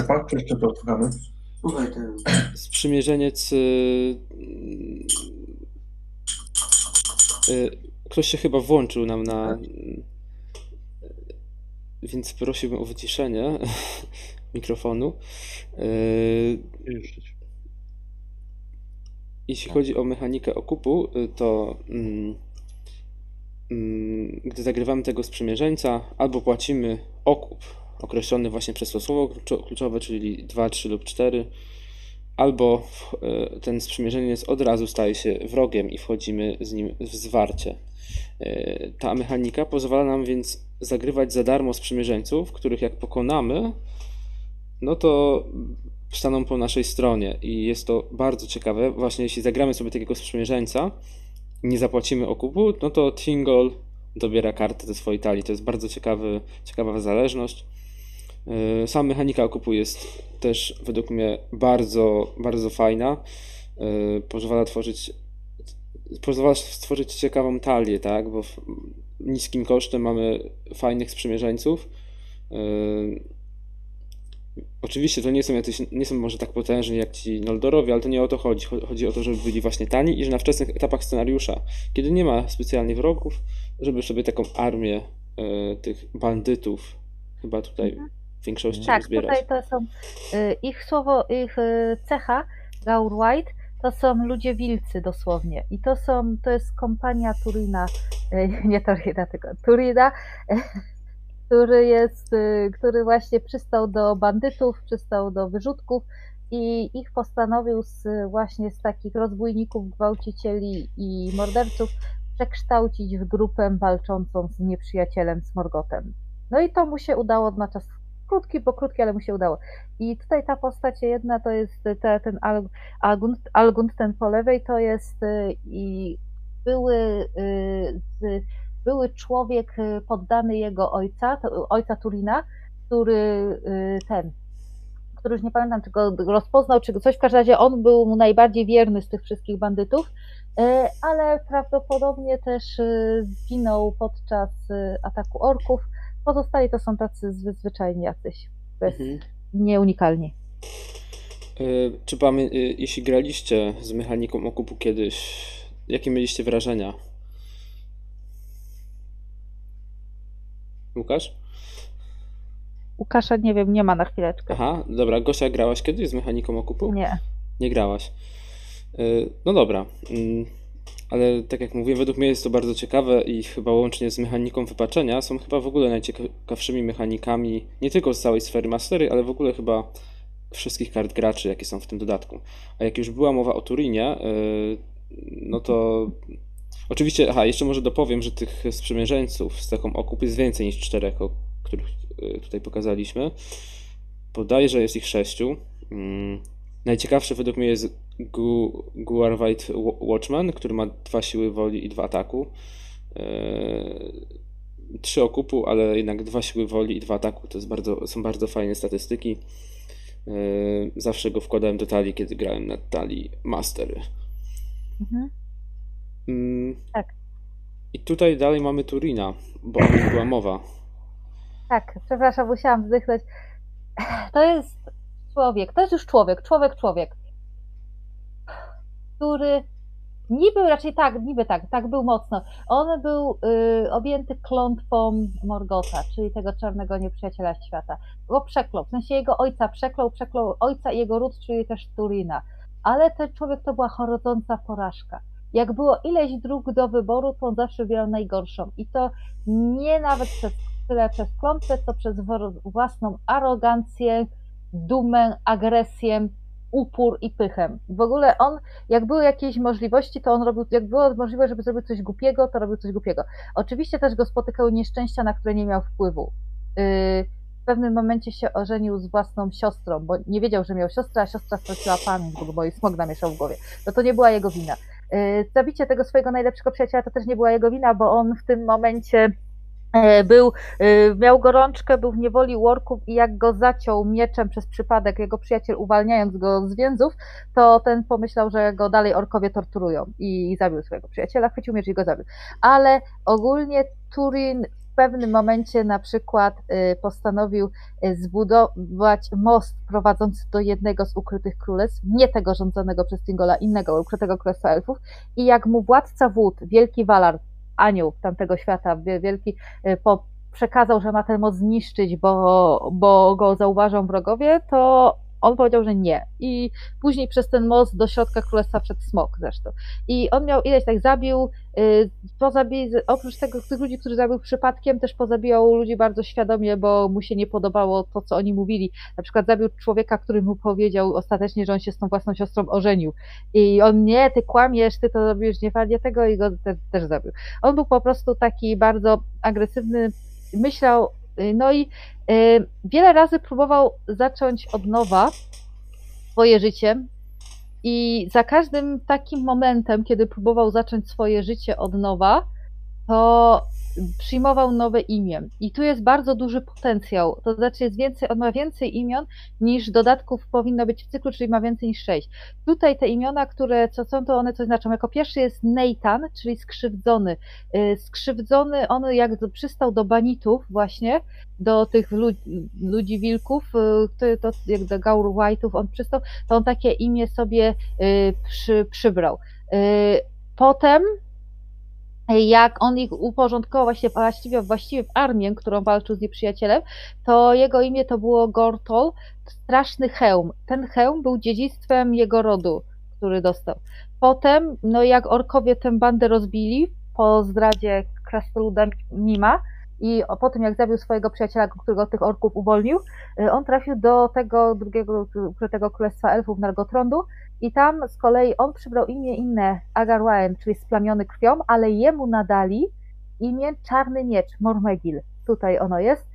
sprzymierzeniec, ktoś się chyba włączył nam na, więc prosiłbym o wyciszenie mikrofonu. E, Jeśli chodzi o mechanikę okupu, y, to mm, mm, gdy zagrywamy tego sprzymierzeńca, albo płacimy okup określony właśnie przez to słowo kluczo- kluczowe, czyli 2, 3 lub 4, albo y, ten sprzymierzeniec od razu staje się wrogiem i wchodzimy z nim w zwarcie. Y, Ta mechanika pozwala nam więc zagrywać za darmo sprzymierzeńców, których jak pokonamy, no to staną po naszej stronie i jest to bardzo ciekawe. Właśnie jeśli zagramy sobie takiego sprzymierzeńca, nie zapłacimy okupu, no to Tingle dobiera kartę ze swojej talii. To jest bardzo ciekawy, ciekawa zależność. Yy, Sama mechanika okupu jest też według mnie bardzo, bardzo fajna. Yy, Pozwala tworzyć pozwala stworzyć ciekawą talię, tak? Bo niskim kosztem mamy fajnych sprzymierzeńców. Oczywiście to nie są jacyś, nie są może tak potężni jak ci Noldorowie, ale to nie o to chodzi. Cho- Chodzi o to, żeby byli właśnie tani i że na wczesnych etapach scenariusza, kiedy nie ma specjalnie wrogów, żeby sobie taką armię e, tych bandytów chyba tutaj w większości Tak, zbierać. tutaj to są y, ich słowo, ich y, cecha, Gaur White, to są ludzie wilcy dosłownie. I to są, to jest kompania Turina, y, (laughs) nie Turina, tylko Turina, który jest, y, który właśnie przystał do bandytów, przystał do wyrzutków i ich postanowił z, właśnie z takich rozbójników, gwałcicieli i morderców przekształcić w grupę walczącą z nieprzyjacielem, z Morgotem. No i to mu się udało na czas krótki, bo krótki, ale mu się udało. I tutaj ta postać jedna to jest te, ten Al- Algund, Algund, ten po lewej, to jest y, i były, y, z, były człowiek y, poddany jego ojca, to, ojca Turina, który y, ten, który już nie pamiętam, czy go rozpoznał, czy coś, w każdym razie on był mu najbardziej wierny z tych wszystkich bandytów, y, ale prawdopodobnie też y, zginął podczas y, ataku orków. Pozostali to są tacy zwyczajni jacyś, bez, Mhm. nieunikalni. Czy pamię- jeśli graliście z mechaniką okupu kiedyś, jakie mieliście wrażenia? Łukasz? Łukasza nie wiem, nie ma na chwileczkę. Aha, dobra. Gosia, grałaś kiedyś z mechaniką okupu? Nie. Nie grałaś. Y, No dobra. Mm, ale tak jak mówiłem, według mnie jest to bardzo ciekawe i chyba łącznie z mechaniką wypaczenia są chyba w ogóle najciekawszymi mechanikami nie tylko z całej sfery Mastery, ale w ogóle chyba wszystkich kart graczy, jakie są w tym dodatku. A jak już była mowa o Turinie, yy, no to oczywiście, aha, jeszcze może dopowiem, że tych sprzymierzeńców z taką okup jest więcej niż czterech, o których yy, tutaj pokazaliśmy. Podaję, że jest ich sześciu. Mm, Najciekawszy według mnie jest Gu- Guarvite Watchman, który ma dwa siły woli i dwa ataku. Eee, Trzy okupu, ale jednak dwa siły woli i dwa ataku to bardzo, są bardzo fajne statystyki. Eee, Zawsze go wkładałem do talii, kiedy grałem na talii Mastery. Mhm. Mm, Tak. I tutaj dalej mamy Turina, bo o nim była mowa. Tak, przepraszam, musiałam wzdychnąć. To jest człowiek, to jest już człowiek, człowiek, człowiek, który niby raczej tak, niby tak, tak był mocno. On był y, objęty klątwą Morgota, czyli tego czarnego nieprzyjaciela świata. Go przeklął, w sensie jego ojca przeklął, przeklął ojca i jego ród, czyli też Turina. Ale ten człowiek to była chodząca porażka. Jak było ileś dróg do wyboru, to on zawsze wybierał najgorszą. I to nie nawet przez tyle przez co przez własną arogancję, dumę, agresję, upór i pychę. W ogóle on, jak były jakieś możliwości, to on robił, jak było możliwe, żeby zrobić coś głupiego, to robił coś głupiego. Oczywiście też go spotykały nieszczęścia, na które nie miał wpływu. Yy, w pewnym momencie się ożenił z własną siostrą, bo nie wiedział, że miał siostrę, a siostra straciła pamięć, bo jej smog namieszał w głowie. No to nie była jego wina. Yy, Zabicie tego swojego najlepszego przyjaciela to też nie była jego wina, bo on w tym momencie e, był, e, miał gorączkę, był w niewoli worków i jak go zaciął mieczem przez przypadek, jego przyjaciel uwalniając go z więzów, to ten pomyślał, że go dalej orkowie torturują i zabił swojego przyjaciela, chwycił miecz i go zabił. Ale ogólnie Turin w pewnym momencie na przykład e, postanowił e, zbudować most prowadzący do jednego z ukrytych królestw, nie tego rządzonego przez Tingola, innego ukrytego królestwa elfów. I jak mu władca wód, wielki Valar, anioł tamtego świata, wie- wielki, y, po, przekazał, że ma ten moc zniszczyć, bo, bo go zauważą wrogowie, to on powiedział, że nie. I później przez ten most do środka królestwa przed smok zresztą. I on miał ileś tak zabił, y, pozabij, oprócz tego tych ludzi, którzy zabił przypadkiem, też pozabijał ludzi bardzo świadomie, bo mu się nie podobało to, co oni mówili. Na przykład zabił człowieka, który mu powiedział ostatecznie, że on się z tą własną siostrą ożenił. I on nie, ty kłamiesz, ty to robisz nie fajnie tego i go też, też zabił. On był po prostu taki bardzo agresywny, myślał, no i y, wiele razy próbował zacząć od nowa swoje życie. I za każdym takim momentem, kiedy próbował zacząć swoje życie od nowa, to przyjmował nowe imię. I tu jest bardzo duży potencjał. To znaczy jest więcej, on ma więcej imion niż dodatków powinno być w cyklu, czyli ma więcej niż sześć. Tutaj te imiona, które co są, to one coś znaczą. Jako pierwszy jest Nathan, czyli skrzywdzony. Y, Skrzywdzony, on jak przystał do banitów właśnie, do tych ludzi, ludzi wilków, y, to, jak do Gaur White'ów on przystał, to on takie imię sobie y, przy, przybrał. Potem jak on ich uporządkował właśnie właściwie, właściwie w armię, którą walczył z nieprzyjacielem, to jego imię to było Gortol, straszny hełm. Ten hełm był dziedzictwem jego rodu, który dostał. Potem, no jak orkowie tę bandę rozbili po zdradzie krasnoluda Mima i po tym jak zabił swojego przyjaciela, którego tych orków uwolnił, y, on trafił do tego drugiego ukrytego królestwa elfów Nargotrondu i tam z kolei on przybrał imię inne Agarwaen, czyli splamiony krwią, ale jemu nadali imię Czarny Miecz, Mormegil. Tutaj ono jest.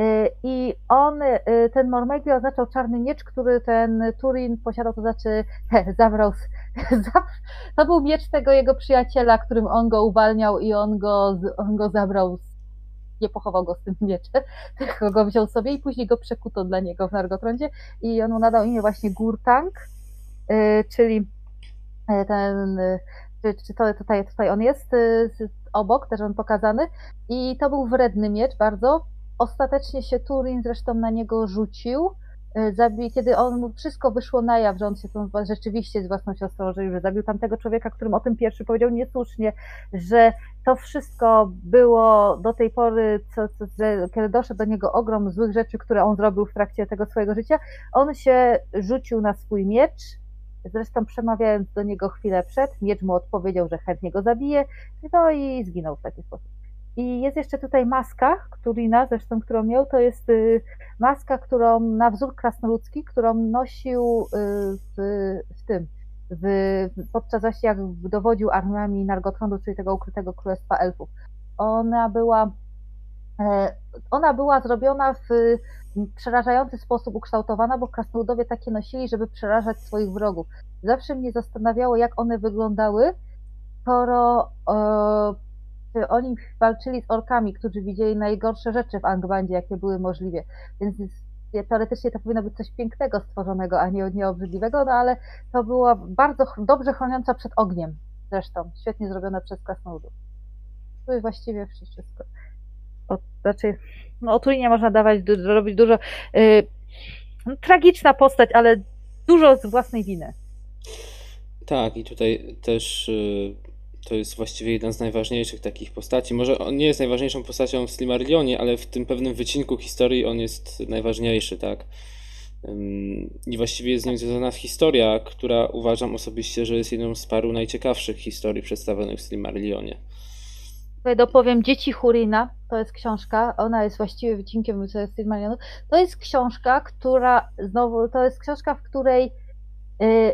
Y, I on, y, ten Mormegil oznaczał czarny miecz, który ten Turin posiadał, to znaczy (laughs) zabrał. z- (laughs) za- To był miecz tego jego przyjaciela, którym on go uwalniał i on go, on go zabrał. Nie pochował go z tym mieczem, (laughs) tylko go wziął sobie i później go przekuto dla niego w Nargotrondzie i on mu nadał imię właśnie Gurtang, y, czyli y, ten, y, czy, czy to tutaj, tutaj on jest y, obok, też on pokazany. I to był wredny miecz bardzo. Ostatecznie się Turin zresztą na niego rzucił, y, kiedy on mu wszystko wyszło na jaw, że on się tą, rzeczywiście z własną siostrą że zabił tamtego człowieka, którym o tym pierwszy powiedział niesłusznie, że to wszystko było do tej pory, co, co, że, kiedy doszedł do niego ogrom złych rzeczy, które on zrobił w trakcie tego swojego życia, on się rzucił na swój miecz Zresztą przemawiając do niego chwilę przed, miecz mu odpowiedział, że chętnie go zabije, no i zginął w taki sposób. I jest jeszcze tutaj maska Turina, zresztą którą miał, to jest y, maska, którą na wzór krasnoludzki, którą nosił y, w, w tym, w, podczas właśnie jak dowodził armiami Nargotronu, czyli tego ukrytego królestwa elfów. Ona była, e, ona była zrobiona w przerażający sposób ukształtowana, bo krasnoludowie takie nosili, żeby przerażać swoich wrogów. Zawsze mnie zastanawiało, jak one wyglądały, skoro e, oni walczyli z orkami, którzy widzieli najgorsze rzeczy w Angbandzie, jakie były możliwe. Więc teoretycznie to powinno być coś pięknego stworzonego, a nie, nie obrzydliwego, no ale to była bardzo dobrze chroniąca przed ogniem. Zresztą, świetnie zrobione przez krasnoludów. To jest właściwie wszystko. O, znaczy, no o Turinie można dawać, robić dużo. Yy, tragiczna postać, ale dużo z własnej winy. Tak, i tutaj też y, to jest właściwie jedna z najważniejszych takich postaci. Może on nie jest najważniejszą postacią w Silmarillionie, ale w tym pewnym wycinku historii on jest najważniejszy, tak? I właściwie jest z nim związana historia, która uważam osobiście, że jest jedną z paru najciekawszych historii przedstawionych w Silmarillionie. Dopowiem Dzieci Hurina, to jest książka, ona jest właściwie wycinkiem z Silmarillionu. To jest książka, która, znowu, to jest książka, w której yy,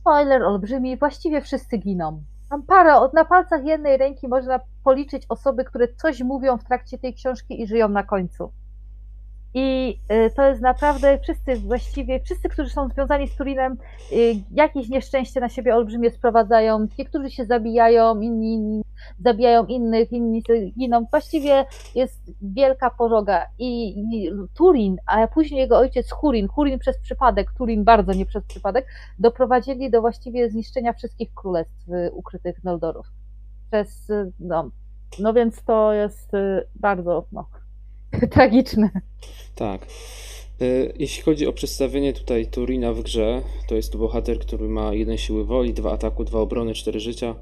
spoiler olbrzymi, właściwie wszyscy giną. Mam parę, na palcach jednej ręki można policzyć osoby, które coś mówią w trakcie tej książki i żyją na końcu. I y, to jest naprawdę wszyscy właściwie, wszyscy, którzy są związani z Turinem, y, jakieś nieszczęście na siebie olbrzymie sprowadzają. Niektórzy się zabijają, inni zabijają innych, inni giną. Właściwie jest wielka pożoga. I, i Turin, a później jego ojciec Hurin, Hurin przez przypadek, Turin bardzo nie przez przypadek, doprowadzili do właściwie zniszczenia wszystkich królestw y, ukrytych Noldorów. Przez, no, no więc to jest bardzo, no, (laughs) tragiczne. Tak. Y, Jeśli chodzi o przedstawienie tutaj Turina w grze, to jest to bohater, który ma jeden siły woli, dwa ataku, dwa obrony, cztery życia.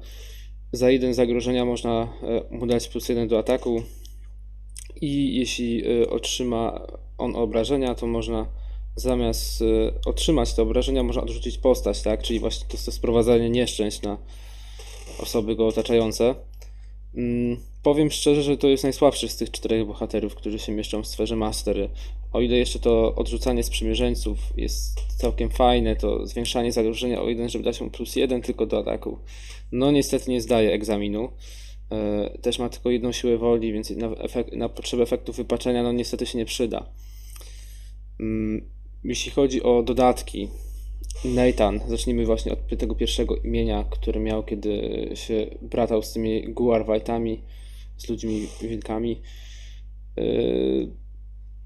Za jeden zagrożenia można e, mu dać plus jeden do ataku. I jeśli y, otrzyma on obrażenia, to można zamiast otrzymać te obrażenia, można odrzucić postać, tak? Czyli właśnie to jest to sprowadzanie nieszczęść na osoby go otaczające. Mm, powiem szczerze, że to jest najsłabszy z tych czterech bohaterów, którzy się mieszczą w sferze Mastery. O ile jeszcze to odrzucanie sprzymierzeńców jest całkiem fajne, to zwiększanie zagrożenia o jeden, żeby dać mu plus jeden tylko do ataku. No niestety nie zdaje egzaminu. E, Też ma tylko jedną siłę woli, więc na, efekt, na potrzeby efektu wypaczenia no niestety się nie przyda. Mm, Jeśli chodzi o dodatki, Nathan, zacznijmy właśnie od tego pierwszego imienia, które miał, kiedy się bratał z tymi Guarwajtami, z ludźmi wilkami. Yy,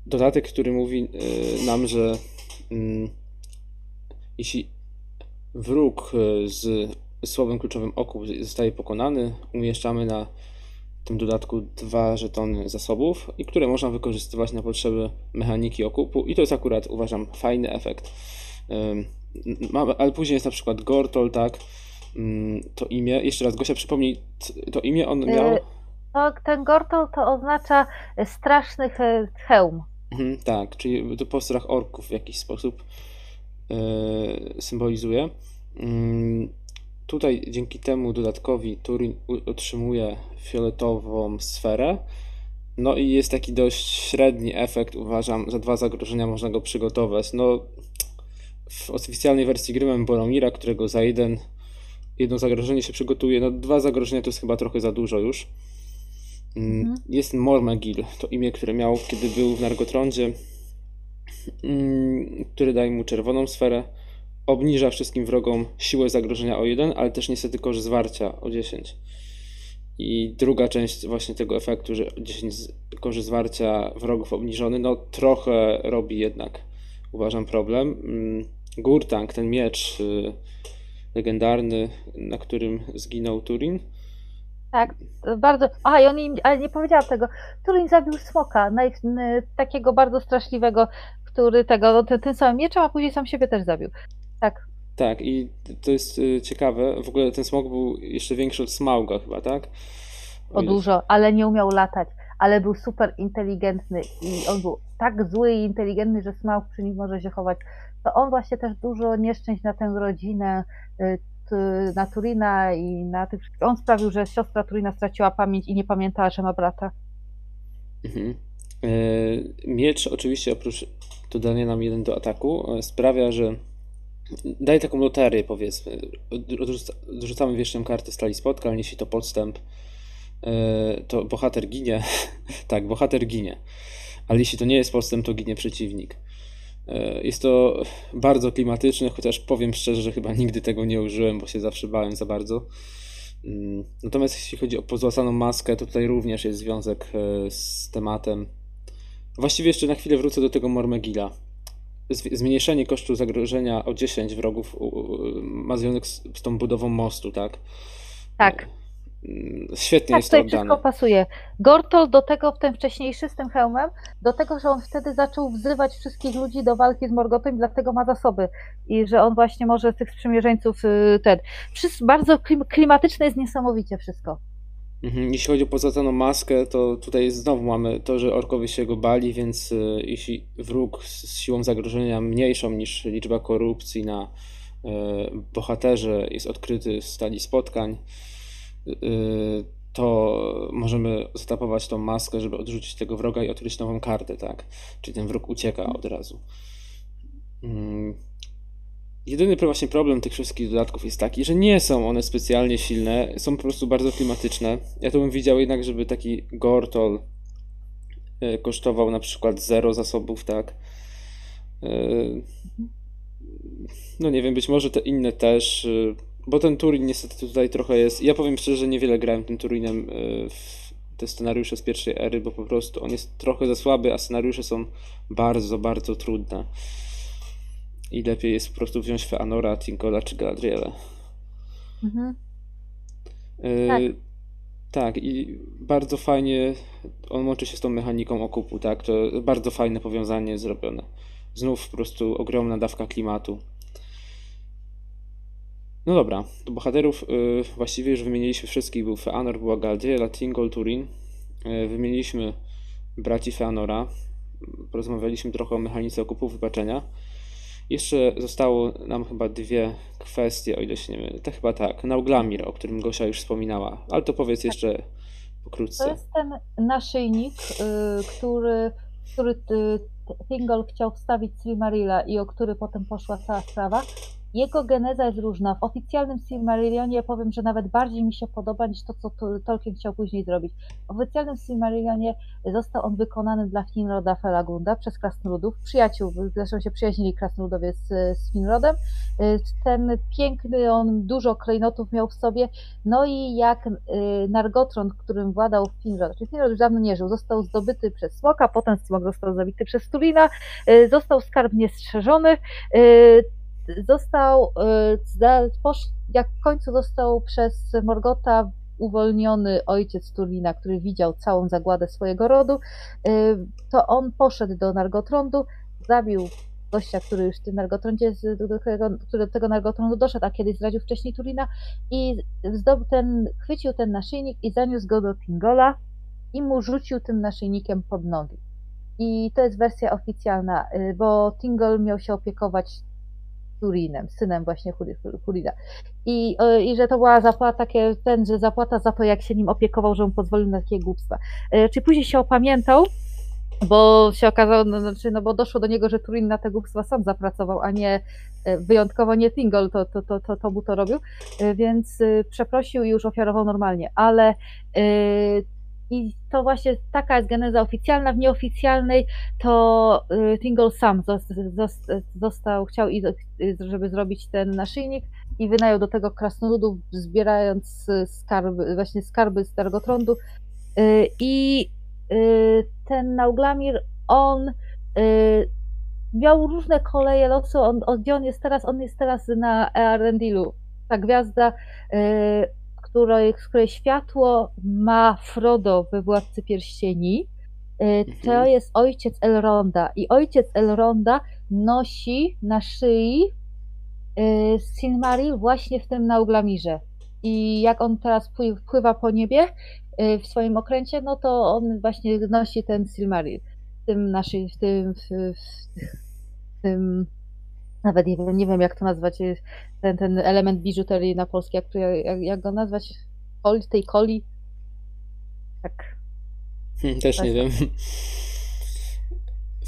Dodatek, który mówi yy, nam, że mm, jeśli wróg yy, z słowem kluczowym oku zostaje pokonany, umieszczamy na tym dodatku dwa żetony zasobów, i które można wykorzystywać na potrzeby mechaniki okupu i to jest akurat uważam fajny efekt. Ale później jest na przykład Gortol, tak? Ym, To imię, jeszcze raz Gosia przypomnij, to imię on miał. Y, No, ten Gortol to oznacza straszny he- hełm. Mhm, tak, czyli to postrach orków w jakiś sposób yy, symbolizuje. Ym, Tutaj dzięki temu dodatkowi Turin otrzymuje fioletową sferę. No i jest taki dość średni efekt, uważam. Za dwa zagrożenia można go przygotować. No, w oficjalnej wersji gry mamy Boromira, którego za jeden, jedno zagrożenie się przygotuje. No, dwa zagrożenia to jest chyba trochę za dużo już. Mm, Mhm. Jest Mormegil, to imię, które miał, kiedy był w Nargotrondzie, mm, który daje mu czerwoną sferę. Obniża wszystkim wrogom siłę zagrożenia o 1, ale też niestety koszt zwarcia o 10. I druga część właśnie tego efektu, że 10 z- koszt zwarcia wrogów obniżony, no trochę robi jednak, uważam, problem. Gurtang, ten miecz y, legendarny, na którym zginął Turin. Tak, bardzo. A, i on im, ale nie powiedziałam tego. Turin zabił smoka, naj, n, takiego bardzo straszliwego, który tego, no, tym, tym samym mieczem, a później sam siebie też zabił. Tak, Tak, i to jest y, ciekawe. W ogóle ten smok był jeszcze większy od Smauga chyba, tak? o dużo, ale nie umiał latać. ale był super inteligentny i on był tak zły i inteligentny, że Smaug przy nim może się chować. To on właśnie też dużo nieszczęść na tę rodzinę, y, na Turina i na tych. On sprawił, że siostra Turina straciła pamięć i nie pamiętała, że ma brata. Mhm. E, Miecz oczywiście oprócz dodania nam jeden do ataku e, sprawia, że daje taką loterię powiedzmy. Odrzuca- Dorzucamy wieszczą kartę stali spotkań, jeśli to podstęp, e, to bohater ginie. (laughs) Tak, bohater ginie. Ale jeśli to nie jest podstęp, to ginie przeciwnik. E, Jest to bardzo klimatyczne, chociaż powiem szczerze, że chyba nigdy tego nie użyłem, bo się zawsze bałem za bardzo. Mm, Natomiast jeśli chodzi o pozłacaną maskę, to tutaj również jest związek e, z tematem. Właściwie jeszcze na chwilę wrócę do tego Mormegila. Zmniejszenie kosztu zagrożenia o 10 wrogów ma związek z, z tą budową mostu, tak? Tak. Mm, Świetnie Tak, jest to tutaj wszystko oddane. pasuje. Gortol do tego, ten wcześniejszy z tym hełmem, do tego, że on wtedy zaczął wzywać wszystkich ludzi do walki z Morgotem, dlatego ma zasoby. I że on właśnie może tych sprzymierzeńców y, ten. Wszystko, bardzo klim- klimatyczne jest niesamowicie wszystko. Mhm, Jeśli chodzi o pozłacaną maskę, to tutaj znowu mamy to, że orkowie się go bali, więc y, jeśli wróg z siłą zagrożenia mniejszą niż liczba korupcji na y, bohaterze jest odkryty w stali spotkań, to możemy zatapować tą maskę, żeby odrzucić tego wroga i odkryć nową kartę, tak? Czyli ten wróg ucieka od razu. Mm. Jedyny właśnie problem tych wszystkich dodatków jest taki, że nie są one specjalnie silne, są po prostu bardzo klimatyczne. Ja to bym widział jednak, żeby taki Gortol e, kosztował na przykład zero zasobów, tak? E, No nie wiem, być może te inne też, bo ten Turin niestety tutaj trochę jest. Ja powiem szczerze, że niewiele grałem tym Turinem e, w te scenariusze z pierwszej ery, bo po prostu on jest trochę za słaby, a scenariusze są bardzo, bardzo trudne. I lepiej jest po prostu wziąć Feanora, Tinkola czy Galadriela. Mhm. Yy, Tak. tak, i bardzo fajnie on łączy się z tą mechaniką okupu, tak? To bardzo fajne powiązanie zrobione. Znów po prostu ogromna dawka klimatu. No dobra, do bohaterów yy, właściwie już wymieniliśmy wszystkich. Był Feanor, była Galadriela, Tingol, Turin. Yy, wymieniliśmy braci Feanora. Porozmawialiśmy trochę o mechanice okupu wybaczenia. Jeszcze zostało nam chyba dwie kwestie, o ile się nie mylę. To chyba tak. Nauglamir, o którym Gosia już wspominała, ale to powiedz jeszcze To pokrótce. jest ten naszyjnik, y, który, który y, Thingol chciał wstawić Silmarilla i o który potem poszła cała sprawa. Jego geneza jest różna. W oficjalnym Silmarillionie powiem, że nawet bardziej mi się podoba niż to, co Tol- Tolkien chciał później zrobić. W oficjalnym Silmarillionie został on wykonany dla Finroda Felagunda przez Krasnoludów, przyjaciół, zresztą się przyjaźnili Krasnoludowie z, z Finrodem. Ten piękny, on dużo klejnotów miał w sobie, no i jak y, Nargothrond, którym władał Finrod, czyli Finrod już dawno nie żył, został zdobyty przez Smoka, potem Smok został zabity przez Turina, y, został skarbnie strzeżony, y, został, y, jak w końcu został przez Morgota uwolniony ojciec Turina, który widział całą zagładę swojego rodu, y, to on poszedł do Nargotrondu, zabił gościa, który już w tym Nargotrondzie, który do tego Nargotrondu doszedł, a kiedyś zdradził wcześniej Turina i zdobył ten, chwycił ten naszyjnik i zaniósł go do Tingola i mu rzucił tym naszyjnikiem pod nogi. I to jest wersja oficjalna, y, bo Tingol miał się opiekować Turinem, synem właśnie Huri- Hurida. I, y, I że to była zapłata, takie, ten, że zapłata za to, jak się nim opiekował, że mu pozwolił na takie głupstwa. Y, Czy później się opamiętał, bo się okazało, no, znaczy, no bo doszło do niego, że Turin na te głupstwa sam zapracował, a nie e, wyjątkowo nie Tingol to, to, to, to, to mu to robił, E, więc e, przeprosił i już ofiarował normalnie, ale e, i to właśnie taka jest geneza oficjalna, w nieoficjalnej to e, Tingol sam zos- zos- został, chciał, e, żeby zrobić ten naszyjnik i wynajął do tego krasnoludów, zbierając e, skarby, właśnie skarby z Targotrondu E, i y, ten Nauglamir, on y, miał różne koleje losu. On, on, jest teraz? On jest teraz na Earendilu. Ta gwiazda, y, której, z której światło ma Frodo we Władcy Pierścieni. Y, To Mhm. jest ojciec Elronda. I ojciec Elronda nosi na szyi y, Silmaril właśnie w tym Nauglamirze. i jak on teraz pły- pływa po niebie y, w swoim okręcie, no to on właśnie nosi ten Silmaril w tym naszym, w tym, w, w tym nawet nie wiem, nie wiem jak to nazwać, y, ten, ten element biżuterii na polski, jak, jak, jak go nazwać? Koli, tej coli? Tak. Hmm, Też nie wiem.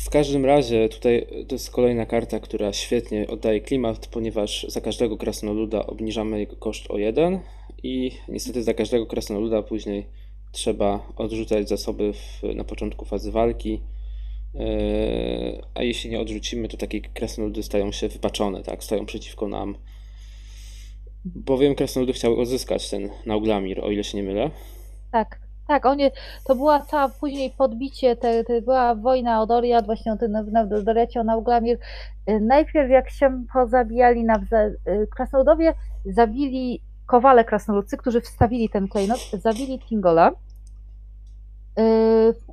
W każdym razie tutaj to jest kolejna karta, która świetnie oddaje klimat, ponieważ za każdego krasnoluda obniżamy jego koszt o jeden i niestety za każdego krasnoluda później trzeba odrzucać zasoby w, na początku fazy walki. Yy, A jeśli nie odrzucimy, to takie krasnoludy stają się wypaczone, tak? Stoją przeciwko nam. Bowiem krasnoludy chciały odzyskać ten Nauglamir, o ile się nie mylę. Tak, tak, oni, to była cała później podbicie, te, te była wojna o Doriad, właśnie o tym Doriacie, o Nauglamir. Y, Najpierw jak się pozabijali nawzajem, y, krasnoludowie zabili kowale krasnoludcy, którzy wstawili ten klejnot, zabili Tingola,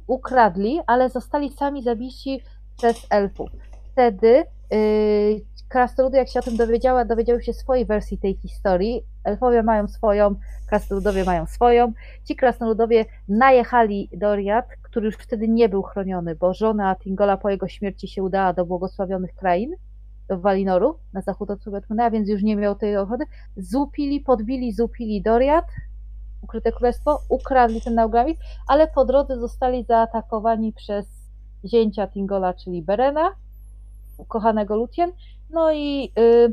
ukradli, ale zostali sami zabici przez elfów. Wtedy y, krasnoludy, jak się o tym dowiedziała, dowiedziały się swojej wersji tej historii. Elfowie mają swoją, krasnoludowie mają swoją. Ci krasnoludowie najechali Doriad, który już wtedy nie był chroniony, bo żona Tingola po jego śmierci się udała do błogosławionych krain, do Walinoru, na zachód od Subetkuna, więc już nie miał tej ochrony. Zupili, podbili, zupili Doriad, ukryte królestwo, ukradli ten Nauglamir, ale po drodze zostali zaatakowani przez zięcia Tingola, czyli Berena, ukochanego Lutien, no i y,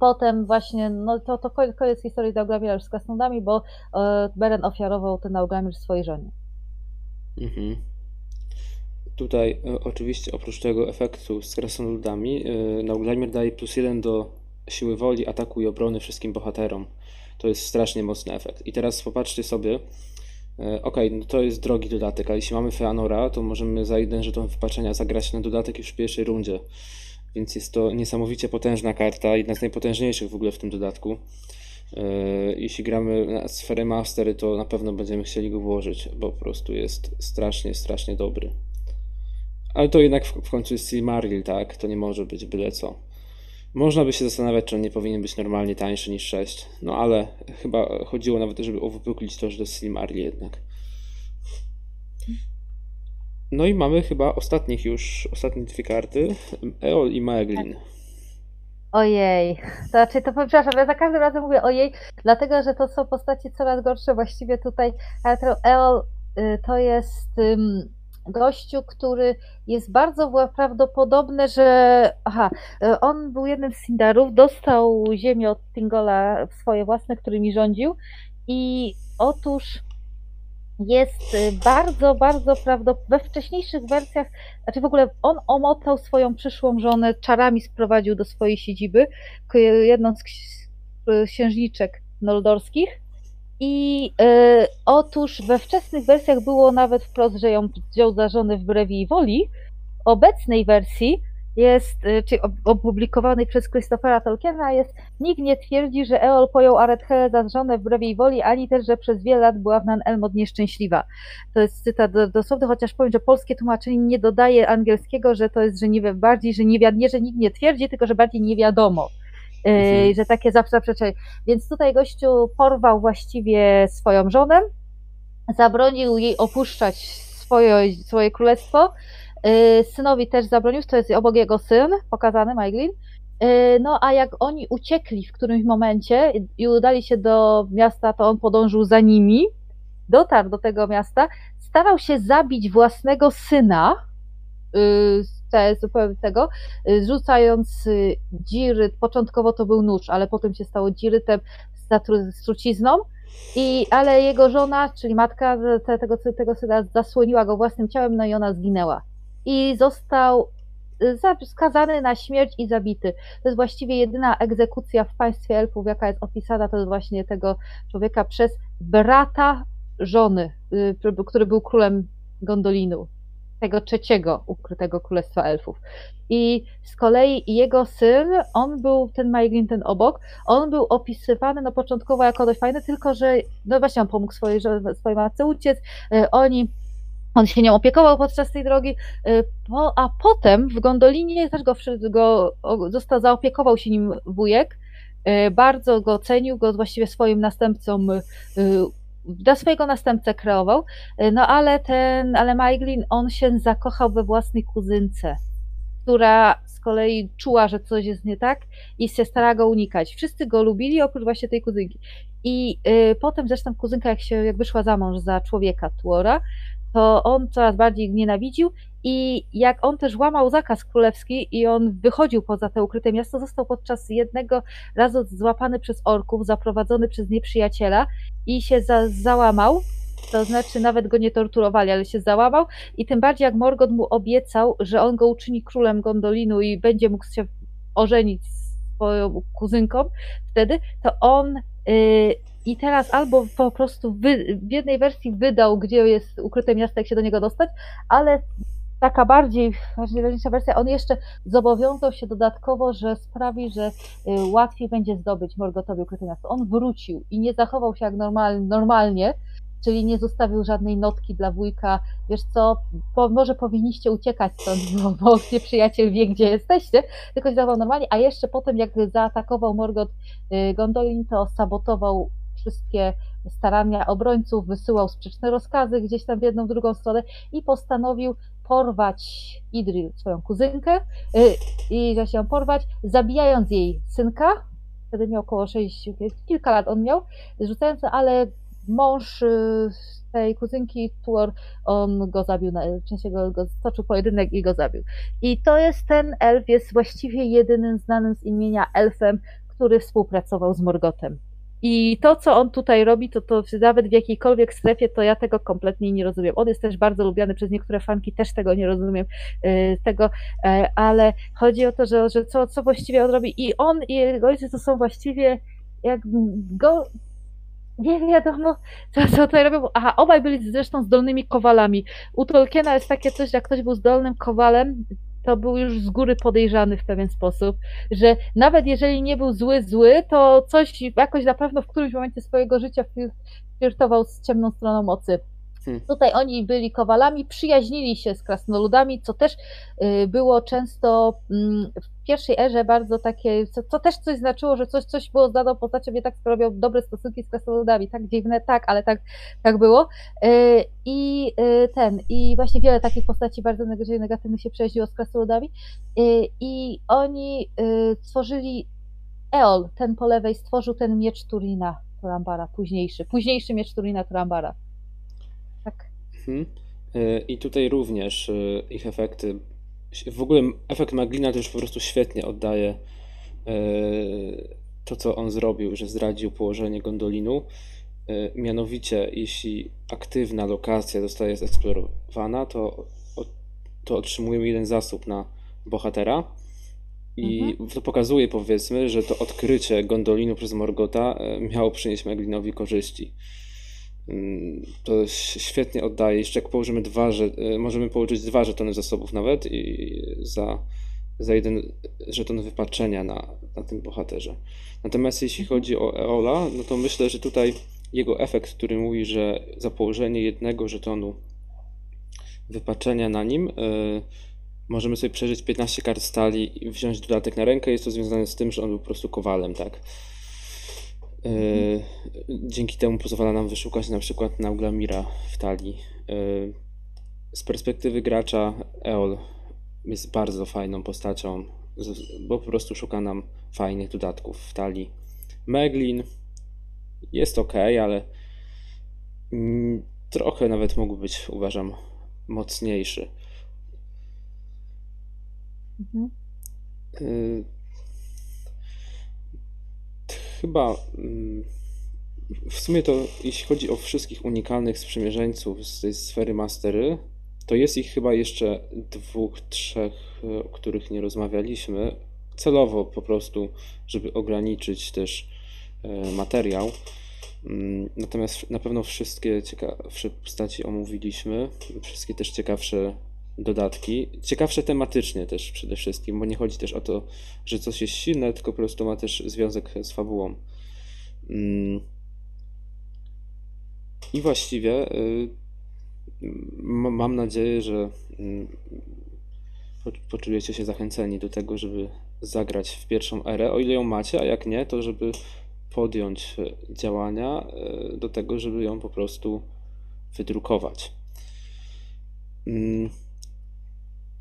potem właśnie, no to, to koniec, historii Nauglamira już z krasnoludami, bo y, Beren ofiarował ten Nauglamir swojej żonie. Mhm. Tutaj e, oczywiście oprócz tego efektu z krasnoludami, e, Nauglamir daje plus jeden do siły woli, ataku i obrony wszystkim bohaterom. To jest strasznie mocny efekt. I teraz popatrzcie sobie, e, okej, no to jest drogi dodatek, ale jeśli mamy Feanora, to możemy za jeden żeton wypaczenia zagrać na dodatek już w pierwszej rundzie. Więc jest to niesamowicie potężna karta, jedna z najpotężniejszych w ogóle w tym dodatku. E, Jeśli gramy na sferę Mastery, to na pewno będziemy chcieli go włożyć, bo po prostu jest strasznie, strasznie dobry. Ale to jednak w końcu jest Silmaril, tak? To nie może być byle co. Można by się zastanawiać, czy on nie powinien być normalnie tańszy niż 6. No ale chyba chodziło nawet, żeby uwypuklić to, że to jest Silmaril jednak. No i mamy chyba ostatnich już, ostatnie dwie karty. Eol i Maeglin. Ojej, to znaczy to przepraszam, ja za każdym razem mówię ojej, dlatego że to są postacie coraz gorsze właściwie tutaj. Eol y, to jest gościu, który jest bardzo prawdopodobne, że aha, y, on był jednym z Sindarów, dostał ziemię od Tingola swoje własne, którymi rządził i otóż jest y, bardzo, bardzo prawdopodobne. We wcześniejszych wersjach, znaczy w ogóle on omotał swoją przyszłą żonę, czarami sprowadził do swojej siedziby, jedną z ks- księżniczek noldorskich. I y, otóż we wczesnych wersjach było nawet wprost, że ją wziął za żonę wbrew jej woli. W obecnej wersji jest, y, opublikowanej przez Christophera Tolkiena jest Nikt nie twierdzi, że Eol pojął Arethelę za żonę wbrew jej woli, ani też, że przez wiele lat była w Nan Elmod nieszczęśliwa. To jest cytat do- dosłowny, chociaż powiem, że polskie tłumaczenie nie dodaje angielskiego, że to jest, że nie bardziej, że nie, nie, że nikt nie twierdzi, tylko że bardziej nie wiadomo. Yy, Mhm. że takie zaprzeczenie. Więc tutaj gościu porwał właściwie swoją żonę, zabronił jej opuszczać swoje, swoje królestwo. Yy, Synowi też zabronił, to jest obok jego syn, pokazany, Maiglin. Yy, No a jak oni uciekli w którymś momencie i udali się do miasta, to on podążył za nimi, dotarł do tego miasta, starał się zabić własnego syna, yy, te- zupełnie tego, yy, rzucając yy, dziryt, początkowo to był nóż, ale potem się stało dzirytem z trucizną, i, ale jego żona, czyli matka te- tego, tego syna zasłoniła go własnym ciałem, no i ona zginęła. I został y, za- skazany na śmierć i zabity. To jest właściwie jedyna egzekucja w państwie elfów, jaka jest opisana, to jest właśnie tego człowieka przez brata żony, y, który był królem Gondolinu, tego trzeciego ukrytego królestwa elfów. I z kolei jego syn, on był, ten Maeglin, ten obok, on był opisywany no początkowo jako dość fajny, tylko że no właśnie on pomógł swojej, swojej matce uciec, y, oni on się nią opiekował podczas tej drogi, po, a potem w Gondolinie też go, go został, zaopiekował się nim wujek, e, bardzo go cenił, go właściwie swoim następcą, e, dla swojego następcę kreował, e, no ale ten, ale Maiglin, on się zakochał we własnej kuzynce, która z kolei czuła, że coś jest nie tak i się starała go unikać. Wszyscy go lubili, oprócz właśnie tej kuzynki. I y, potem zresztą kuzynka, jak się jak wyszła za mąż za człowieka Tuora, to on coraz bardziej nienawidził i jak on też łamał zakaz królewski i on wychodził poza te ukryte miasto, został podczas jednego razu złapany przez orków, zaprowadzony przez nieprzyjaciela i się za, załamał. To znaczy nawet go nie torturowali, ale się załamał i tym bardziej jak Morgoth mu obiecał, że on go uczyni królem Gondolinu i będzie mógł się ożenić z swoją kuzynką wtedy, to on yy, i teraz albo po prostu wy, w jednej wersji wydał, gdzie jest ukryte miasto, jak się do niego dostać, ale taka bardziej ważniejsza wersja, on jeszcze zobowiązał się dodatkowo, że sprawi, że y, łatwiej będzie zdobyć Morgotowi ukryte miasto. On wrócił i nie zachował się jak normal, normalnie, czyli nie zostawił żadnej notki dla wujka, wiesz co, po, może powinniście uciekać stąd, bo, bo przyjaciel wie, gdzie jesteście, tylko się zachował normalnie, a jeszcze potem, jak zaatakował Morgot y, Gondolin, to sabotował wszystkie starania obrońców, wysyłał sprzeczne rozkazy gdzieś tam w jedną, w drugą stronę i postanowił porwać Idril, swoją kuzynkę, y, i się ją porwać, zabijając jej synka, wtedy miał około 6, kilka lat on miał, rzucając, ale mąż y, tej kuzynki, Tuor, on go zabił, na, w sensie go, go stoczył pojedynek i go zabił. I to jest ten elf, jest właściwie jedynym znanym z imienia elfem, który współpracował z Morgotem. I to, co on tutaj robi, to, to nawet w jakiejkolwiek strefie, to ja tego kompletnie nie rozumiem. On jest też bardzo lubiany przez niektóre fanki, też tego nie rozumiem, yy, tego, yy, ale chodzi o to, że, że co, co właściwie on robi. I on i jego ojciec to są właściwie jak go. Nie wiadomo, co, co tutaj robią. Aha, obaj byli zresztą zdolnymi kowalami. U Tolkiena jest takie coś, jak ktoś był zdolnym kowalem, to był już z góry podejrzany w pewien sposób, że nawet jeżeli nie był zły, zły, to coś jakoś na pewno w którymś momencie swojego życia flirtował z ciemną stroną mocy. Tutaj oni byli kowalami, przyjaźnili się z krasnoludami, co też y, było często mm, w pierwszej erze bardzo takie, co, co też coś znaczyło, że coś, coś było z daną postacią, nie tak sprawiał dobre stosunki z krasnoludami, tak dziwne, tak, ale tak, tak było. Y, I y, ten, i właśnie wiele takich postaci bardzo negatywnych się przejeździło z krasnoludami i oni stworzyli Eol, ten po lewej, stworzył ten miecz Turina Turambara, późniejszy, późniejszy miecz Turina Turambara. Mhm. I tutaj również y, ich efekty. W ogóle efekt Maglina też po prostu świetnie oddaje y, to, co on zrobił, że zdradził położenie gondolinu. Mianowicie, jeśli aktywna lokacja zostaje zeksplorowana, to, to otrzymujemy jeden zasób na bohatera. I mhm. to pokazuje, powiedzmy, że to odkrycie gondolinu przez Morgota miało przynieść Maglinowi korzyści. Mm, to świetnie oddaje. Jeszcze jak położymy dwa, że y, możemy położyć dwa żetony zasobów nawet i za, za jeden żeton wypaczenia na, na tym bohaterze. Natomiast jeśli mhm. chodzi o Eola, no to myślę, że tutaj jego efekt, który mówi, że za położenie jednego żetonu wypaczenia na nim y, możemy sobie przeżyć 15 kart stali i wziąć dodatek na rękę. Jest to związane z tym, że on był po prostu kowalem, tak? E, dzięki temu pozwala nam wyszukać na przykład Nauglamira w talii. E, z perspektywy gracza Eol jest bardzo fajną postacią, bo po prostu szuka nam fajnych dodatków w talii. Meglin jest ok, ale trochę nawet mógł być, uważam, mocniejszy. Mhm. E, chyba mm, w sumie to jeśli chodzi o wszystkich unikalnych sprzymierzeńców z tej sfery Mastery, to jest ich chyba jeszcze dwóch, trzech, o których nie rozmawialiśmy. Celowo po prostu, żeby ograniczyć też e, materiał. Mm, natomiast na pewno wszystkie ciekawsze postaci omówiliśmy, wszystkie też ciekawsze dodatki. Ciekawsze tematycznie też przede wszystkim, bo nie chodzi też o to, że coś jest silne, tylko po prostu ma też związek z fabułą. Mm. I właściwie y, mam nadzieję, że mm, po, poczujecie się zachęceni do tego, żeby zagrać w pierwszą erę, o ile ją macie, a jak nie, to żeby podjąć działania e, do tego, żeby ją po prostu wydrukować.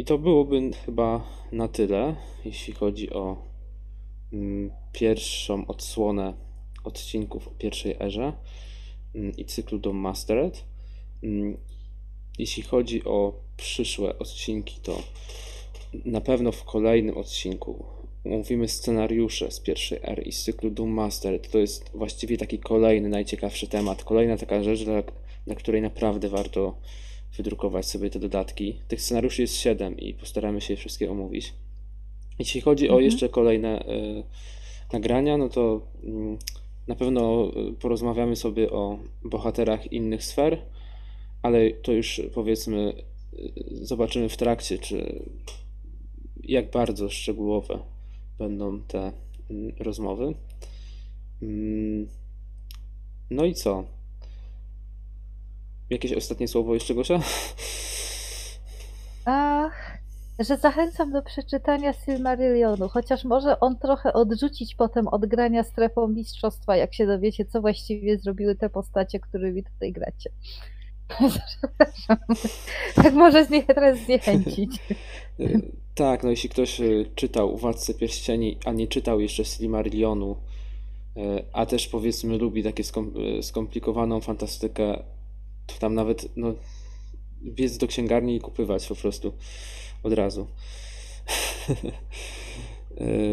I to byłoby chyba na tyle, jeśli chodzi o mm, pierwszą odsłonę odcinków o pierwszej erze mm, i cyklu Dom Mastered. Mm, Jeśli chodzi o przyszłe odcinki, to na pewno w kolejnym odcinku omówimy scenariusze z pierwszej ery i z cyklu Doom Mastered. To jest właściwie taki kolejny, najciekawszy temat. Kolejna taka rzecz, na której naprawdę warto wydrukować sobie te dodatki. Tych scenariuszy jest 7 i postaramy się je wszystkie omówić. Jeśli chodzi o Mhm. jeszcze kolejne y, nagrania, no to mm, na pewno y, porozmawiamy sobie o bohaterach innych sfer, ale to już powiedzmy y, zobaczymy w trakcie, czy jak bardzo szczegółowe będą te mm, rozmowy. Mm, No i co? Jakieś ostatnie słowo jeszcze, Gosia? Ach, że zachęcam do przeczytania Silmarillionu, chociaż może on trochę odrzucić potem od grania strefą mistrzostwa, jak się dowiecie, co właściwie zrobiły te postacie, którymi tutaj gracie. (laughs) Tak może mnie teraz zniechęcić. (laughs) Tak, no jeśli ktoś y, czytał Władcę Pierścieni, a nie czytał jeszcze Silmarillionu, y, a też powiedzmy lubi takie y, skomplikowaną fantastykę, tam nawet no, biec do księgarni i kupywać po prostu od razu. (laughs)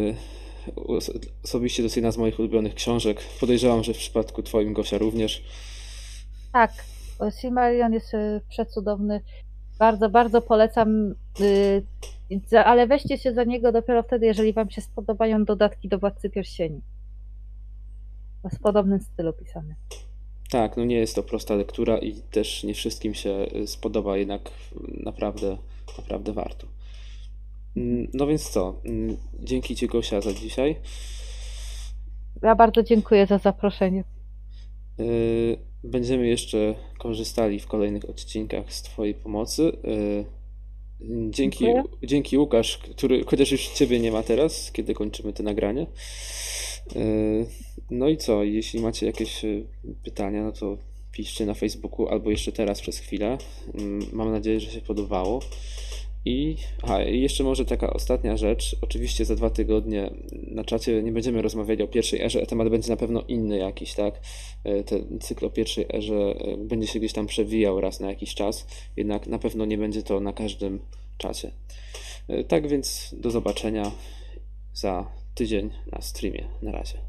Os- Osobiście to jest jedna z moich ulubionych książek. Podejrzewam, że w przypadku twoim Gosia również. Tak, Silmarillion jest y, przecudowny. Bardzo, bardzo polecam. y, Ale weźcie się za niego dopiero wtedy, jeżeli Wam się spodobają dodatki do Władcy Pierścieni. W podobnym stylu pisane. Tak, no nie jest to prosta lektura i też nie wszystkim się y, spodoba, jednak naprawdę, naprawdę warto. Mm, No więc co? Mm, Dzięki Ci Gosia za dzisiaj. Ja bardzo dziękuję za zaproszenie. Y, Będziemy jeszcze korzystali w kolejnych odcinkach z Twojej pomocy. Y, Dzięki, Dziękuję. dzięki Łukasz, który chociaż już Ciebie nie ma teraz, kiedy kończymy to nagranie. Y, No i co? Jeśli macie jakieś y, pytania, no to piszcie na Facebooku albo jeszcze teraz przez chwilę. Mm, Mam nadzieję, że się podobało. I, aha, jeszcze może taka ostatnia rzecz. Oczywiście za dwa tygodnie na czacie nie będziemy rozmawiali o pierwszej erze, temat będzie na pewno inny jakiś, tak? E, Ten cykl o pierwszej erze e, będzie się gdzieś tam przewijał raz na jakiś czas, jednak na pewno nie będzie to na każdym czacie. Tak więc do zobaczenia za tydzień na streamie. Na razie.